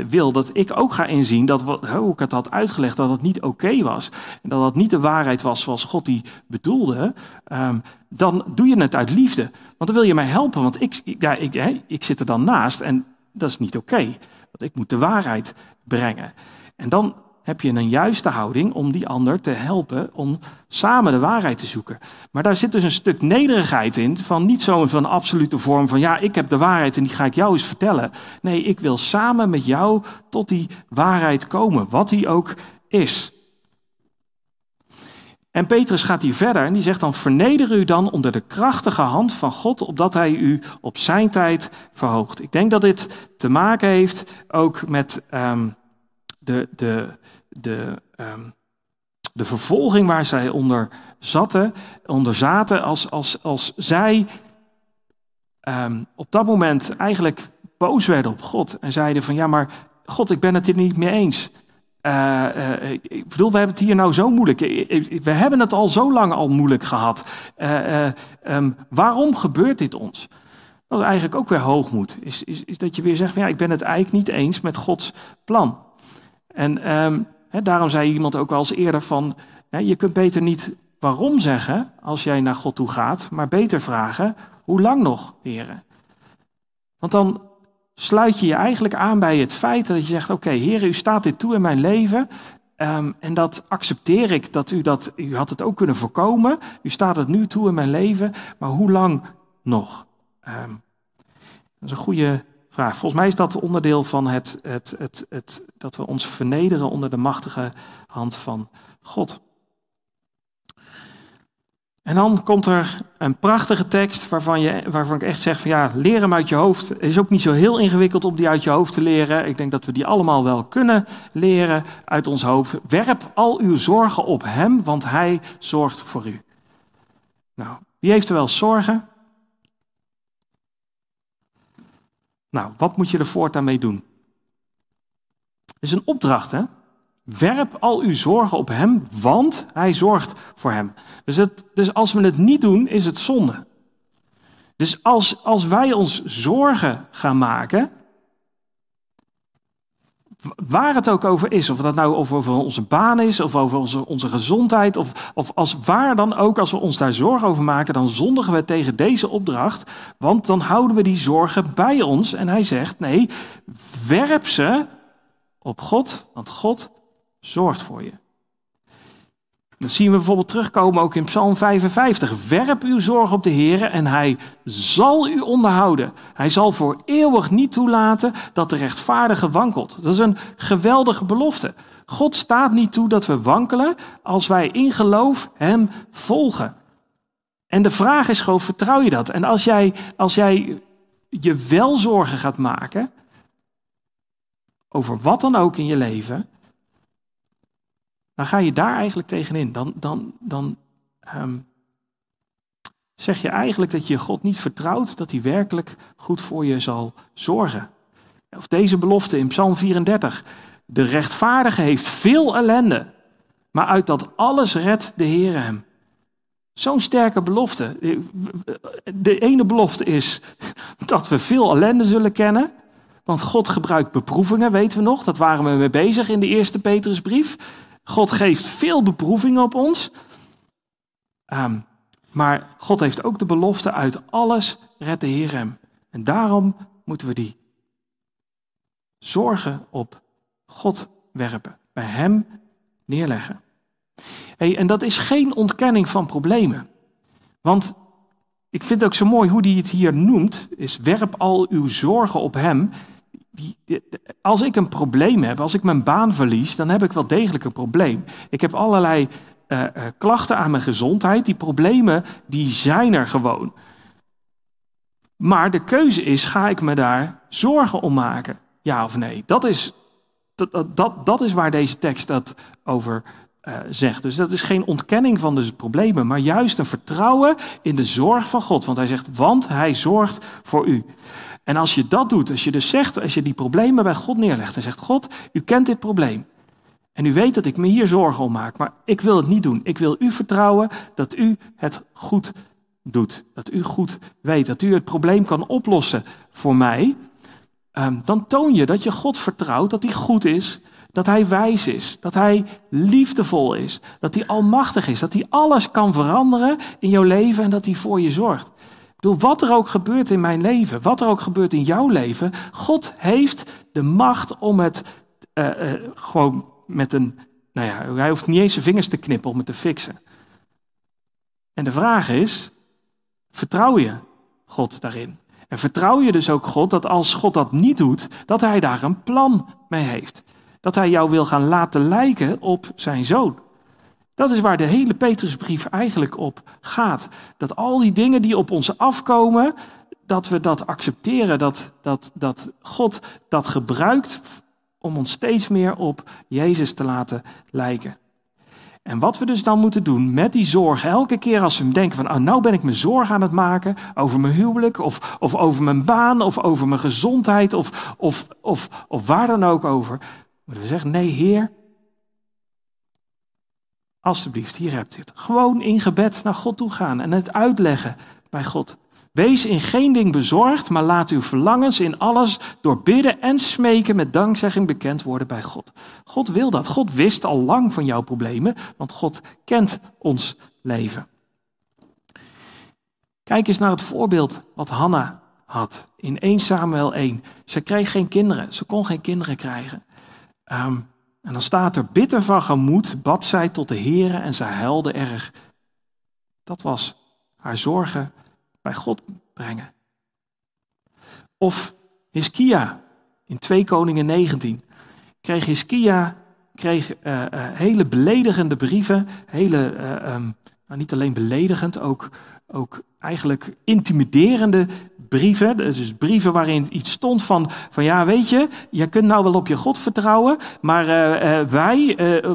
wil dat ik ook ga inzien dat wat, hoe ik het had uitgelegd, dat het niet oké was. En dat het niet de waarheid was zoals God die bedoelde. Um, dan doe je het uit liefde. Want dan wil je mij helpen, want ik, ja, ik, hè, ik zit er dan naast en dat is niet oké. Okay, want ik moet de waarheid brengen. En dan heb je een juiste houding om die ander te helpen om samen de waarheid te zoeken. Maar daar zit dus een stuk nederigheid in, van niet zo'n van absolute vorm van ja, ik heb de waarheid en die ga ik jou eens vertellen. Nee, ik wil samen met jou tot die waarheid komen, wat die ook is. En Petrus gaat hier verder en die zegt dan: Verneder u dan onder de krachtige hand van God, opdat hij u op zijn tijd verhoogt. Ik denk dat dit te maken heeft ook met um, de, de, de, um, de vervolging waar zij onder zaten, onder zaten als, als, als zij um, op dat moment eigenlijk boos werden op God en zeiden van ja, maar God, ik ben het hier niet mee eens. Uh, uh, ik bedoel, we hebben het hier nou zo moeilijk. We hebben het al zo lang al moeilijk gehad. Uh, um, waarom gebeurt dit ons? Dat is eigenlijk ook weer hoogmoed. Is, is, is dat je weer zegt, van, ja, ik ben het eigenlijk niet eens met Gods plan. En um, Daarom zei iemand ook wel eens eerder van, je kunt beter niet waarom zeggen als jij naar God toe gaat, maar beter vragen, hoe lang nog, heren? Want dan sluit je je eigenlijk aan bij het feit dat je zegt, oké, okay, heren, u staat dit toe in mijn leven, um, en dat accepteer ik, dat u dat, u had het ook kunnen voorkomen, u staat het nu toe in mijn leven, maar hoe lang nog? Um, dat is een goede vraag. Volgens mij is dat onderdeel van het, het, het, het, dat we ons vernederen onder de machtige hand van God. En dan komt er een prachtige tekst waarvan, je, waarvan ik echt zeg van ja, leer hem uit je hoofd. Het is ook niet zo heel ingewikkeld om die uit je hoofd te leren. Ik denk dat we die allemaal wel kunnen leren uit ons hoofd. Werp al uw zorgen op hem, want hij zorgt voor u. Nou, wie heeft er wel zorgen? Nou, wat moet je er voortaan mee doen? Het is een opdracht, hè? Werp al uw zorgen op hem, want hij zorgt voor hem. Dus, het, dus als we het niet doen, is het zonde. Dus als, als wij ons zorgen gaan maken, waar het ook over is, of dat nou over onze baan is, of over onze, onze gezondheid, of, of als waar dan ook, als we ons daar zorgen over maken, dan zondigen we tegen deze opdracht, want dan houden we die zorgen bij ons. En hij zegt, nee, werp ze op God, want God zorgt voor je. Dat zien we bijvoorbeeld terugkomen ook in Psalm 55. Werp uw zorg op de Heer en hij zal u onderhouden. Hij zal voor eeuwig niet toelaten dat de rechtvaardige wankelt. Dat is een geweldige belofte. God staat niet toe dat we wankelen als wij in geloof hem volgen. En de vraag is gewoon, vertrouw je dat? En als jij, als jij je wel zorgen gaat maken over wat dan ook in je leven, dan ga je daar eigenlijk tegenin. Dan, dan, dan um, zeg je eigenlijk dat je God niet vertrouwt dat hij werkelijk goed voor je zal zorgen. Of deze belofte in Psalm 34. De rechtvaardige heeft veel ellende, maar uit dat alles redt de Heer hem. Zo'n sterke belofte. De ene belofte is dat we veel ellende zullen kennen, Want God gebruikt beproevingen, weten we nog. Dat waren we mee bezig in de eerste Petrusbrief. God geeft veel beproevingen op ons. Um, maar God heeft ook de belofte uit alles redt de Heer hem. En daarom moeten we die zorgen op God werpen. Bij Hem neerleggen. En dat is geen ontkenning van problemen. Want ik vind het ook zo mooi hoe hij het hier noemt. Is werp al uw zorgen op Hem. Als ik een probleem heb, als ik mijn baan verlies, dan heb ik wel degelijk een probleem. Ik heb allerlei uh, klachten aan mijn gezondheid. Die problemen, die zijn er gewoon. Maar de keuze is, ga ik me daar zorgen om maken? Ja of nee? Dat is, dat, dat, dat is waar deze tekst dat over uh, zegt. Dus dat is geen ontkenning van de problemen, maar juist een vertrouwen in de zorg van God. Want hij zegt, want hij zorgt voor u. En als je dat doet, als je dus zegt, als je die problemen bij God neerlegt en zegt, God, u kent dit probleem. En u weet dat ik me hier zorgen om maak, maar ik wil het niet doen. Ik wil u vertrouwen dat u het goed doet. Dat u goed weet, dat u het probleem kan oplossen voor mij. Um, dan toon je dat je God vertrouwt, dat hij goed is, dat hij wijs is, dat hij liefdevol is, dat hij almachtig is, dat hij alles kan veranderen in jouw leven en dat hij voor je zorgt. Wat er ook gebeurt in mijn leven, wat er ook gebeurt in jouw leven, God heeft de macht om het uh, uh, gewoon met een, nou ja, hij hoeft niet eens zijn vingers te knippen om het te fixen. En de vraag is, vertrouw je God daarin? En vertrouw je dus ook God dat als God dat niet doet, dat hij daar een plan mee heeft? Dat hij jou wil gaan laten lijken op zijn zoon. Dat is waar de hele Petrusbrief eigenlijk op gaat. Dat al die dingen die op ons afkomen, dat we dat accepteren, dat, dat, dat God dat gebruikt om ons steeds meer op Jezus te laten lijken. En wat we dus dan moeten doen met die zorg, elke keer als we denken van, oh, nou ben ik me zorg aan het maken over mijn huwelijk, of, of over mijn baan, of over mijn gezondheid, of, of, of, of waar dan ook over, moeten we zeggen, nee Heer, alsjeblieft, hier hebt u het. Gewoon in gebed naar God toe gaan en het uitleggen bij God. Wees in geen ding bezorgd, maar laat uw verlangens in alles door bidden en smeken met dankzegging bekend worden bij God. God wil dat. God wist al lang van jouw problemen, want God kent ons leven. Kijk eens naar het voorbeeld wat Hanna had in 1 Samuel 1. Ze kreeg geen kinderen, ze kon geen kinderen krijgen. Um, en dan staat er, bitter van gemoed bad zij tot de Heere en zij huilde erg. Dat was haar zorgen bij God brengen. Of Hiskia in 2 Koningen 19 kreeg Hiskia kreeg, uh, uh, hele beledigende brieven, hele, uh, um, nou niet alleen beledigend, ook, ook eigenlijk intimiderende brieven. Dus brieven waarin iets stond van, van ja, weet je, je kunt nou wel op je God vertrouwen, maar uh, uh, wij, uh,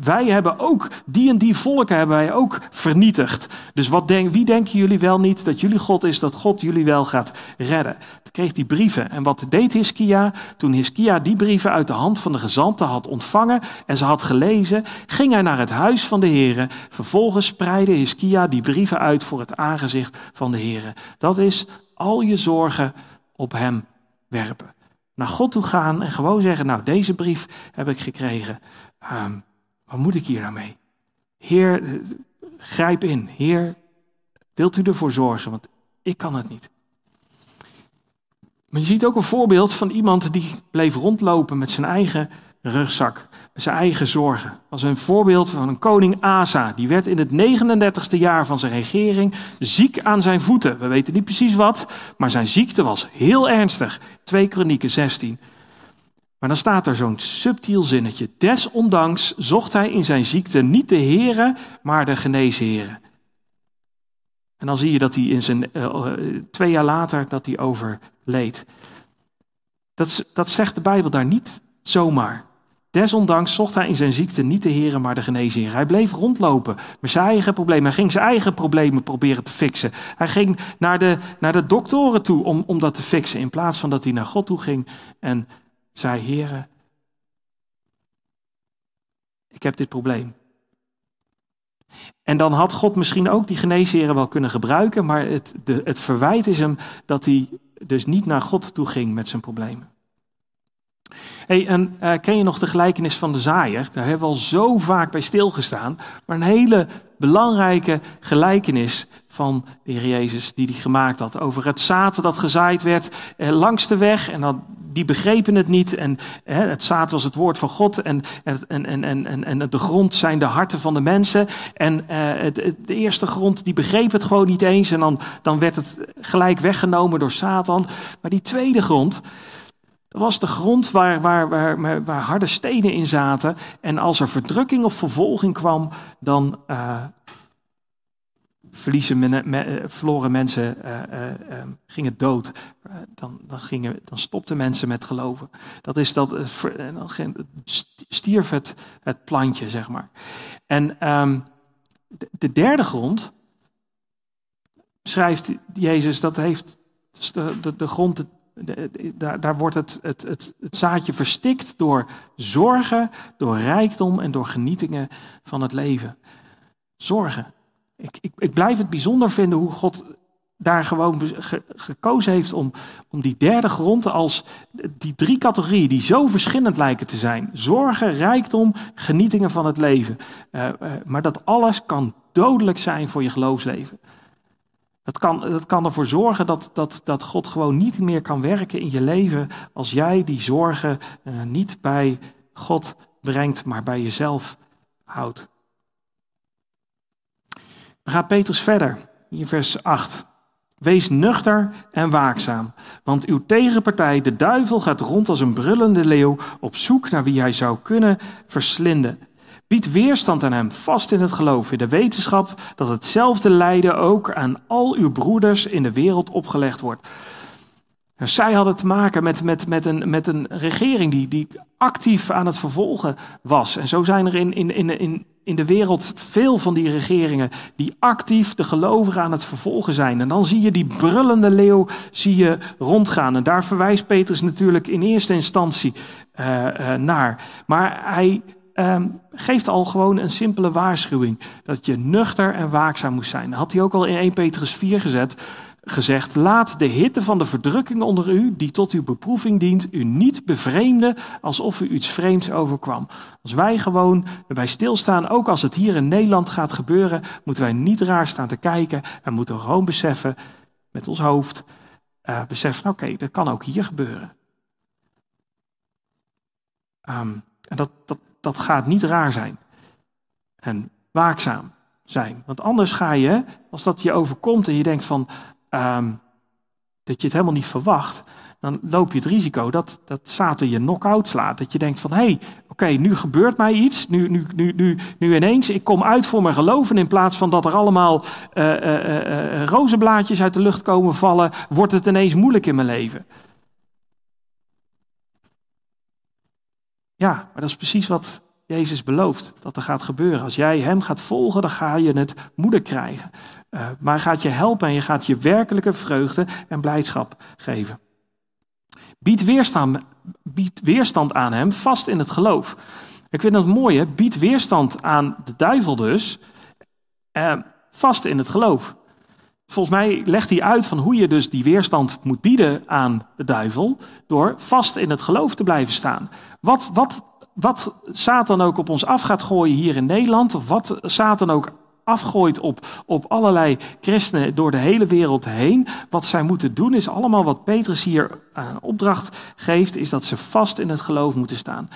wij, hebben ook, die en die volken hebben wij ook vernietigd. Dus wat denk, wie denken jullie wel niet dat jullie God is, dat God jullie wel gaat redden? Toen kreeg die brieven. En wat deed Hiskia? Toen Hiskia die brieven uit de hand van de gezanten had ontvangen en ze had gelezen, ging hij naar het huis van de heren. Vervolgens spreidde Hiskia die brieven uit voor het aangezicht van de heren. Dat is al je zorgen op Hem werpen. Naar God toe gaan en gewoon zeggen, nou deze brief heb ik gekregen. Um, wat moet ik hier nou mee? Heer, grijp in. Heer, wilt u ervoor zorgen? Want ik kan het niet. Maar je ziet ook een voorbeeld van iemand die bleef rondlopen met zijn eigen rugzak, zijn eigen zorgen. Was een voorbeeld van een koning Asa. Die werd in het 39ste jaar van zijn regering ziek aan zijn voeten. We weten niet precies wat, maar zijn ziekte was heel ernstig. 2 Kronieken 16. Maar dan staat er zo'n subtiel zinnetje. Desondanks zocht hij in zijn ziekte niet de heren, maar de geneesheren. En dan zie je dat hij in zijn, uh, twee jaar later dat hij overleed. Dat, dat zegt de Bijbel daar niet zomaar. Desondanks zocht hij in zijn ziekte niet de heren, maar de geneesheer. Hij bleef rondlopen met zijn eigen problemen. Hij ging zijn eigen problemen proberen te fixen. Hij ging naar de, naar de doktoren toe om, om dat te fixen. In plaats van dat hij naar God toe ging en zei, heren, ik heb dit probleem. En dan had God misschien ook die geneesheren wel kunnen gebruiken, maar het, het verwijt is hem dat hij dus niet naar God toe ging met zijn problemen. Hey, en uh, ken je nog de gelijkenis van de zaaier? Daar hebben we al zo vaak bij stilgestaan. Maar een hele belangrijke gelijkenis van de Heer Jezus die hij gemaakt had. Over het zaad dat gezaaid werd eh, langs de weg. En dan, die begrepen het niet. En eh, het zaad was het woord van God. En, en, en, en, en, en de grond zijn de harten van de mensen. En eh, het, de eerste grond die begreep het gewoon niet eens. En dan, dan werd het gelijk weggenomen door Satan. Maar die tweede grond dat was de grond waar, waar, waar, waar, harde stenen in zaten. En als er verdrukking of vervolging kwam, dan uh, verliezen men, eh, verloren mensen, uh, gingen dood. dan, dan, gingen, dan stopten mensen met geloven. Dat is dat, stierf het, het plantje, zeg maar. En de, de, derde grond, schrijft Jezus, dat heeft de, de, de grond, daar, daar wordt het, het, het, zaadje verstikt door zorgen, door rijkdom en door genietingen van het leven. Zorgen. Ik, ik, ik blijf het bijzonder vinden hoe God daar gewoon gekozen heeft om, om die derde grond als die drie categorieën die zo verschillend lijken te zijn. Zorgen, rijkdom, genietingen van het leven. Uh, uh, maar dat alles kan dodelijk zijn voor je geloofsleven. Dat kan, dat kan ervoor zorgen dat, dat, dat God gewoon niet meer kan werken in je leven als jij die zorgen uh, niet bij God brengt, maar bij jezelf houdt. Dan gaat Petrus verder, in vers 8. Wees nuchter en waakzaam, want uw tegenpartij, de duivel, gaat rond als een brullende leeuw op zoek naar wie hij zou kunnen verslinden. Bied weerstand aan hem, vast in het geloof, in de wetenschap dat hetzelfde lijden ook aan al uw broeders in de wereld opgelegd wordt. Nou, zij hadden te maken met, met, met, een, met een regering die, die actief aan het vervolgen was. En zo zijn er in, in, in, in, in de wereld veel van die regeringen die actief de gelovigen aan het vervolgen zijn. En dan zie je die brullende leeuw zie je rondgaan. En daar verwijst Petrus natuurlijk in eerste instantie uh, uh, naar. Maar hij um, geeft al gewoon een simpele waarschuwing. Dat je nuchter en waakzaam moest zijn. Dat had hij ook al in 1 Petrus 4 gezet, gezegd. Laat de hitte van de verdrukking onder u, die tot uw beproeving dient, u niet bevreemden alsof u iets vreemds overkwam. Als wij gewoon erbij stilstaan, ook als het hier in Nederland gaat gebeuren, moeten wij niet raar staan te kijken en moeten gewoon beseffen met ons hoofd, uh, beseffen, oké, dat kan ook hier gebeuren. Um, en dat, dat, dat gaat niet raar zijn. En waakzaam zijn. Want anders ga je, als dat je overkomt en je denkt van um, dat je het helemaal niet verwacht, dan loop je het risico dat, dat Satan je knock-out slaat. Dat je denkt van, hé, hey, oké, nu gebeurt mij iets. Nu, nu, nu, nu, nu ineens, ik kom uit voor mijn geloven. In plaats van dat er allemaal uh, rozenblaadjes uit de lucht komen vallen, wordt het ineens moeilijk in mijn leven. Ja, maar dat is precies wat Jezus belooft dat er gaat gebeuren. Als jij Hem gaat volgen, dan ga je het moeder krijgen. Uh, maar gaat je helpen en je gaat je werkelijke vreugde en blijdschap geven. Bied weerstand, bied weerstand aan Hem, vast in het geloof. Ik vind dat mooi, hè? Bied weerstand aan de duivel dus, uh, vast in het geloof. Volgens mij legt hij uit van hoe je dus die weerstand moet bieden aan de duivel door vast in het geloof te blijven staan. Wat, wat, wat Satan ook op ons af gaat gooien hier in Nederland, of wat Satan ook afgooit op, op allerlei christenen door de hele wereld heen. Wat zij moeten doen is allemaal wat Petrus hier aan opdracht geeft, is dat ze vast in het geloof moeten staan.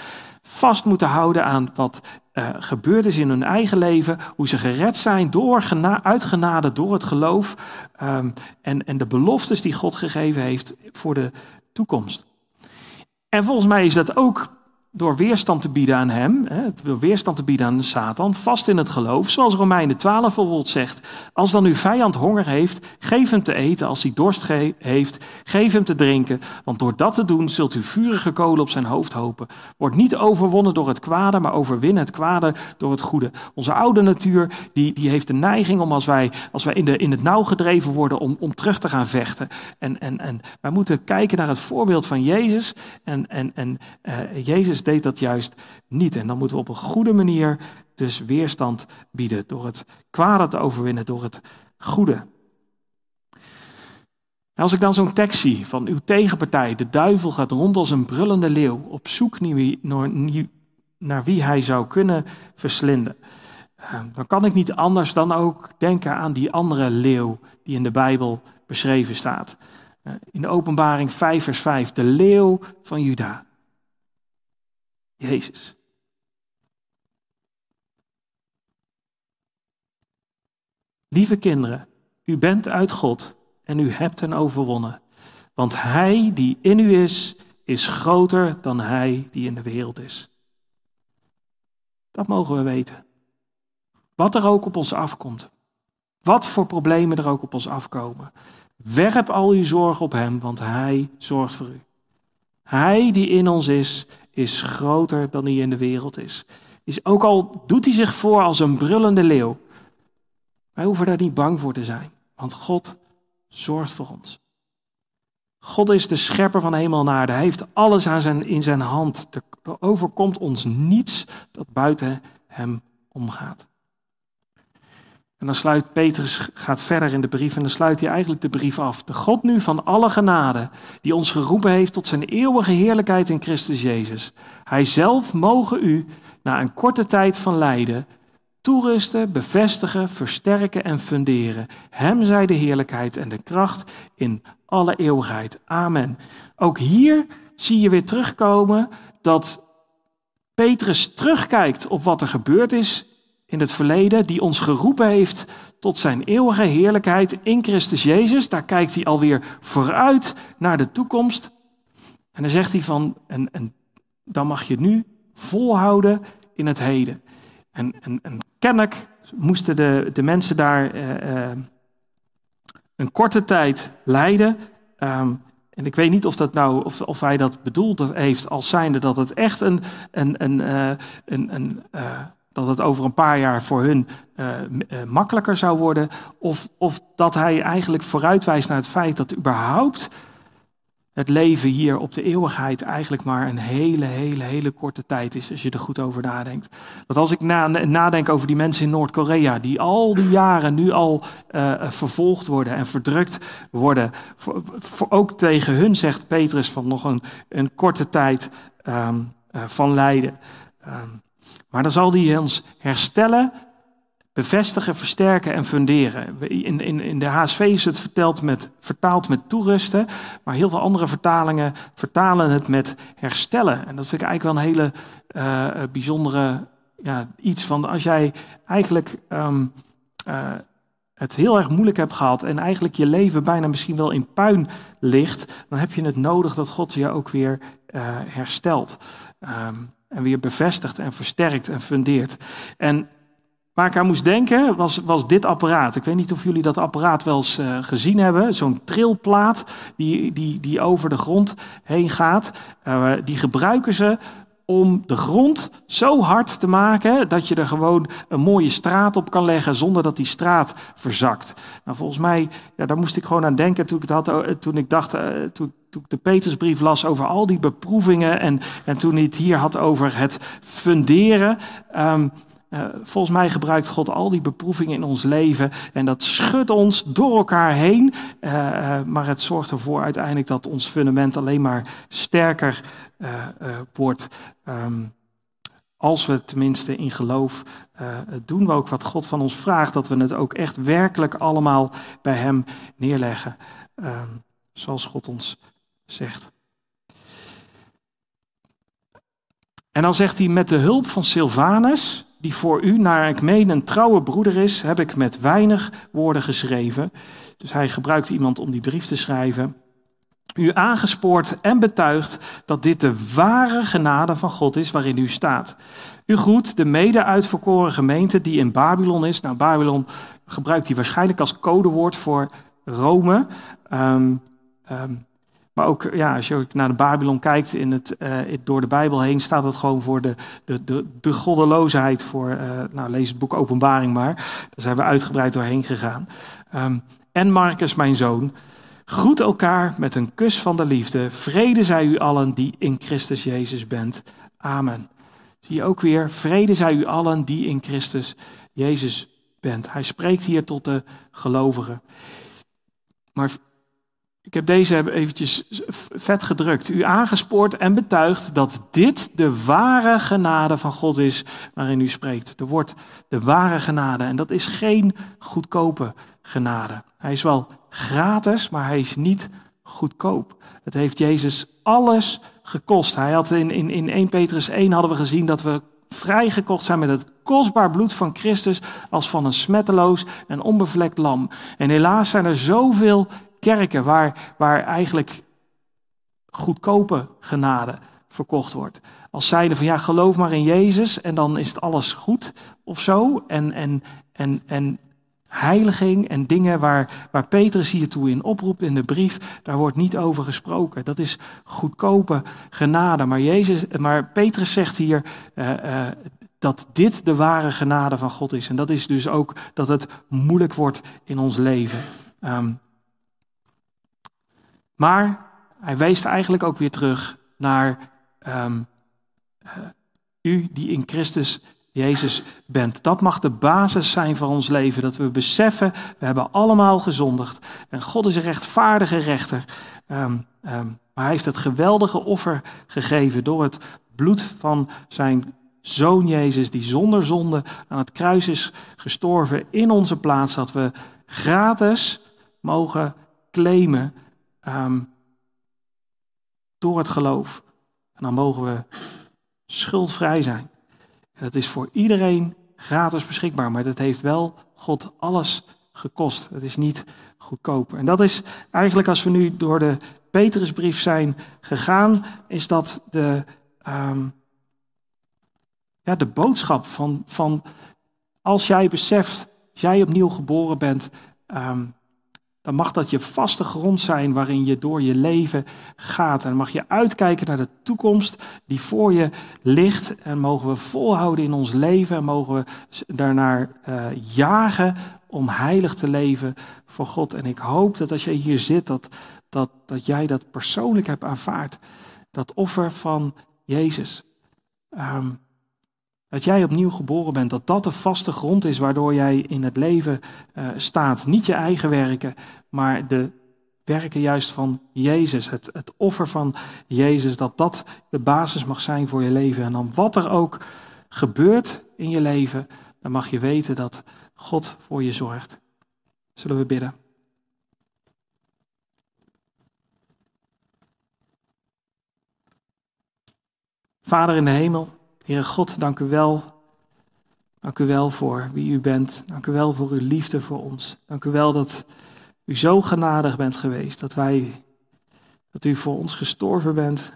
Vast moeten houden aan wat uh, gebeurd is in hun eigen leven, hoe ze gered zijn door uitgenade door het geloof um, en, en de beloftes die God gegeven heeft voor de toekomst. En volgens mij is dat ook door weerstand te bieden aan hem, door weerstand te bieden aan Satan, vast in het geloof, zoals Romeinen 12 bijvoorbeeld zegt. Als dan uw vijand honger heeft, geef hem te eten. Als hij dorst heeft, geef hem te drinken. Want door dat te doen zult u vurige kolen op zijn hoofd hopen. Wordt niet overwonnen door het kwade, maar overwin het kwade door het goede. Onze oude natuur, die, die heeft de neiging om als wij, als wij in, de, in het nauw gedreven worden, om, om terug te gaan vechten. En, en, en wij moeten kijken naar het voorbeeld van Jezus. En, en, en uh, Jezus deed dat juist niet. En dan moeten we op een goede manier dus weerstand bieden. Door het kwade te overwinnen, door het goede. Als ik dan zo'n tekst zie van uw tegenpartij, de duivel gaat rond als een brullende leeuw, op zoek naar wie hij zou kunnen verslinden. Eh, dan kan ik niet anders dan ook denken aan die andere leeuw die in de Bijbel beschreven staat. Eh, in de openbaring 5 vers 5, de leeuw van Juda. Jezus. Lieve kinderen, u bent uit God en u hebt hen overwonnen. Want hij die in u is, is groter dan hij die in de wereld is. Dat mogen we weten. Wat er ook op ons afkomt. Wat voor problemen er ook op ons afkomen. Werp al uw zorg op Hem, want Hij zorgt voor u. Hij die in ons is, is groter dan die in de wereld is. is ook al doet hij zich voor als een brullende leeuw. Wij hoeven daar niet bang voor te zijn, want God zorgt voor ons. God is de schepper van hemel en aarde. Hij heeft alles aan zijn, in zijn hand. Er overkomt ons niets dat buiten hem omgaat. En dan sluit Petrus, gaat verder in de brief en dan sluit hij eigenlijk de brief af. De God nu van alle genade, die ons geroepen heeft tot zijn eeuwige heerlijkheid in Christus Jezus. Hij zelf mogen u, na een korte tijd van lijden, toerusten, bevestigen, versterken en funderen. Hem zij de heerlijkheid en de kracht in alle eeuwigheid. Amen. Ook hier zie je weer terugkomen dat Petrus terugkijkt op wat er gebeurd is in het verleden, die ons geroepen heeft tot zijn eeuwige heerlijkheid in Christus Jezus. Daar kijkt hij alweer vooruit naar de toekomst. En dan zegt hij van, en, en dan mag je nu volhouden in het heden. En, en, en kennelijk moesten de, de mensen daar uh, uh, een korte tijd lijden. Um, en ik weet niet of, dat nou, of, of hij dat bedoeld heeft als zijnde dat het echt een, een, een, uh, een, een dat het over een paar jaar voor hun uh, uh, makkelijker zou worden. Of, of dat hij eigenlijk vooruitwijst naar het feit dat überhaupt het leven hier op de eeuwigheid eigenlijk maar een hele, hele, hele korte tijd is, als je er goed over nadenkt. Dat als ik na, nadenk over die mensen in Noord-Korea, die al die jaren nu al uh, vervolgd worden en verdrukt worden, voor, ook tegen hun zegt Petrus van nog een, een korte tijd um, van lijden. Um, maar dan zal hij ons herstellen, bevestigen, versterken en funderen. In, in, in de HSV is het verteld met, vertaald met toerusten, maar heel veel andere vertalingen vertalen het met herstellen. En dat vind ik eigenlijk wel een hele uh, bijzondere ja, iets van als jij eigenlijk um, uh, het heel erg moeilijk hebt gehad en eigenlijk je leven bijna misschien wel in puin ligt, dan heb je het nodig dat God je ook weer herstelt. Um, en weer bevestigd en versterkt en fundeert. En waar ik aan moest denken was, was dit apparaat. Ik weet niet of jullie dat apparaat wel eens uh, gezien hebben. Zo'n trilplaat die, die, die over de grond heen gaat. Uh, die gebruiken ze om de grond zo hard te maken dat je er gewoon een mooie straat op kan leggen zonder dat die straat verzakt. Nou, volgens mij, ja, daar moest ik gewoon aan denken toen ik, eh, toen ik dacht, uh, toen, toen ik de Petersbrief las over al die beproevingen en, en toen hij het hier had over het funderen. Um, uh, volgens mij gebruikt God al die beproevingen in ons leven en dat schudt ons door elkaar heen. Uh, uh, maar het zorgt ervoor uiteindelijk dat ons fundament alleen maar sterker wordt. Um, als we tenminste in geloof doen we ook wat God van ons vraagt, dat we het ook echt werkelijk allemaal bij Hem neerleggen. Um, zoals God ons zegt. En dan zegt hij met de hulp van Silvanus, die voor u, naar ik meen, een trouwe broeder is, heb ik met weinig woorden geschreven. Dus hij gebruikt iemand om die brief te schrijven. U aangespoord en betuigd dat dit de ware genade van God is waarin u staat. U groet de mede-uitverkoren gemeente die in Babylon is. Nou, Babylon gebruikt hij waarschijnlijk als codewoord voor Rome. Um, maar ook ja, als je naar de Babylon kijkt, in het, uh, door de Bijbel heen staat het gewoon voor de, de, de, de goddeloosheid. Voor, uh, nou, lees het boek Openbaring maar. Daar zijn we uitgebreid doorheen gegaan. Um, en Marcus, mijn zoon, groet elkaar met een kus van de liefde. Vrede zij u allen die in Christus Jezus bent. Amen. Zie je ook weer, vrede zij u allen die in Christus Jezus bent. Hij spreekt hier tot de gelovigen. Maar Ik heb deze eventjes vet gedrukt. U aangespoord en betuigd dat dit de ware genade van God is waarin u spreekt. Er wordt de ware genade en dat is geen goedkope genade. Hij is wel gratis, maar hij is niet goedkoop. Het heeft Jezus alles gekost. Hij had in, in, in 1 Petrus 1 hadden we gezien dat we vrijgekocht zijn met het kostbaar bloed van Christus als van een smetteloos en onbevlekt lam. En helaas zijn er zoveel kerken waar, waar eigenlijk goedkope genade verkocht wordt. Als zeiden van ja, geloof maar in Jezus en dan is het alles goed of zo. En, en, en, en heiliging en dingen waar, waar Petrus hiertoe in oproept in de brief, daar wordt niet over gesproken. Dat is goedkope genade. Maar, Jezus, maar Petrus zegt hier uh, uh, dat dit de ware genade van God is. En dat is dus ook dat het moeilijk wordt in ons leven. Um, maar hij wees eigenlijk ook weer terug naar um, uh, u die in Christus Jezus bent. Dat mag de basis zijn van ons leven. Dat we beseffen, we hebben allemaal gezondigd. En God is een rechtvaardige rechter. Um, um, maar hij heeft het geweldige offer gegeven door het bloed van zijn zoon Jezus, die zonder zonde aan het kruis is gestorven in onze plaats. Dat we gratis mogen claimen um, door het geloof. En dan mogen we schuldvrij zijn. En dat is voor iedereen gratis beschikbaar, maar dat heeft wel God alles gekost. Het is niet goedkoop. En dat is eigenlijk als we nu door de Petrusbrief zijn gegaan, is dat de, um, ja, de boodschap van, van als jij beseft, jij opnieuw geboren bent, um, dan mag dat je vaste grond zijn waarin je door je leven gaat. En mag je uitkijken naar de toekomst die voor je ligt. En mogen we volhouden in ons leven en mogen we daarnaar uh, jagen om heilig te leven voor God. En ik hoop dat als je hier zit, dat, dat, dat jij dat persoonlijk hebt aanvaard. Dat offer van Jezus. Um, dat jij opnieuw geboren bent, dat dat de vaste grond is waardoor jij in het leven uh, staat. Niet je eigen werken, maar de werken juist van Jezus. Het, het offer van Jezus, dat dat de basis mag zijn voor je leven. En dan wat er ook gebeurt in je leven, dan mag je weten dat God voor je zorgt. Zullen we bidden? Vader in de hemel. Heere God, dank u wel. Dank u wel voor wie u bent. Dank u wel voor uw liefde voor ons. Dank u wel dat u zo genadig bent geweest. Dat wij, dat u voor ons gestorven bent.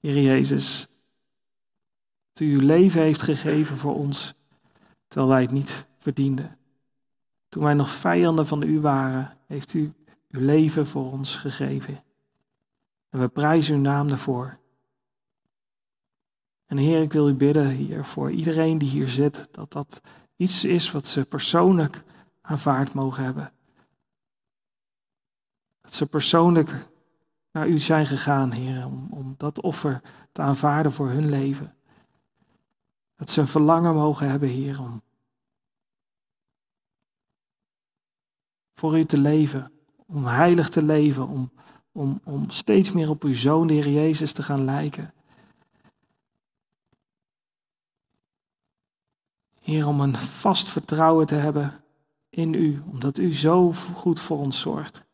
Heer Jezus. Dat u uw leven heeft gegeven voor ons. Terwijl wij het niet verdienden. Toen wij nog vijanden van u waren, heeft u uw leven voor ons gegeven. En we prijzen uw naam daarvoor. En Heer, ik wil u bidden hier voor iedereen die hier zit, dat dat iets is wat ze persoonlijk aanvaard mogen hebben. Dat ze persoonlijk naar u zijn gegaan, Heer, om, om dat offer te aanvaarden voor hun leven. Dat ze een verlangen mogen hebben, Heer, om voor u te leven, om heilig te leven, om, om, om steeds meer op uw Zoon, de Heer Jezus, te gaan lijken. Heer, om een vast vertrouwen te hebben in U, omdat U zo goed voor ons zorgt.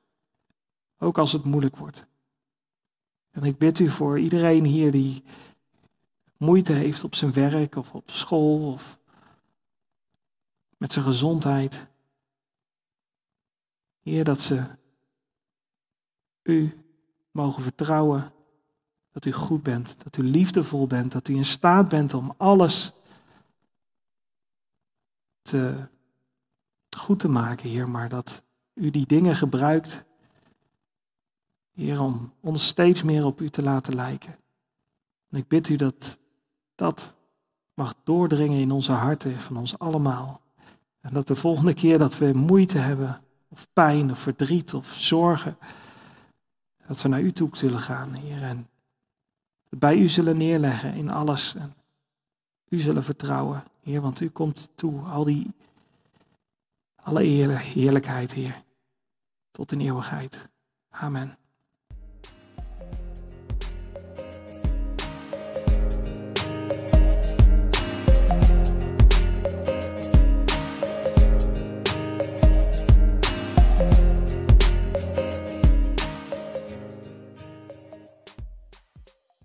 Ook als het moeilijk wordt. En ik bid U voor iedereen hier die moeite heeft op zijn werk of op school of met zijn gezondheid. Heer, dat ze U mogen vertrouwen dat U goed bent, dat U liefdevol bent, dat U in staat bent om alles te, goed te maken, Heer, maar dat u die dingen gebruikt, Heer, om ons steeds meer op u te laten lijken. En ik bid u dat dat mag doordringen in onze harten van ons allemaal. En dat de volgende keer dat we moeite hebben, of pijn, of verdriet, of zorgen, dat we naar u toe zullen gaan, Heer, en bij u zullen neerleggen in alles. En u zullen vertrouwen. Want u komt toe, al die, alle eer, heerlijkheid, Heer, tot in eeuwigheid. Amen.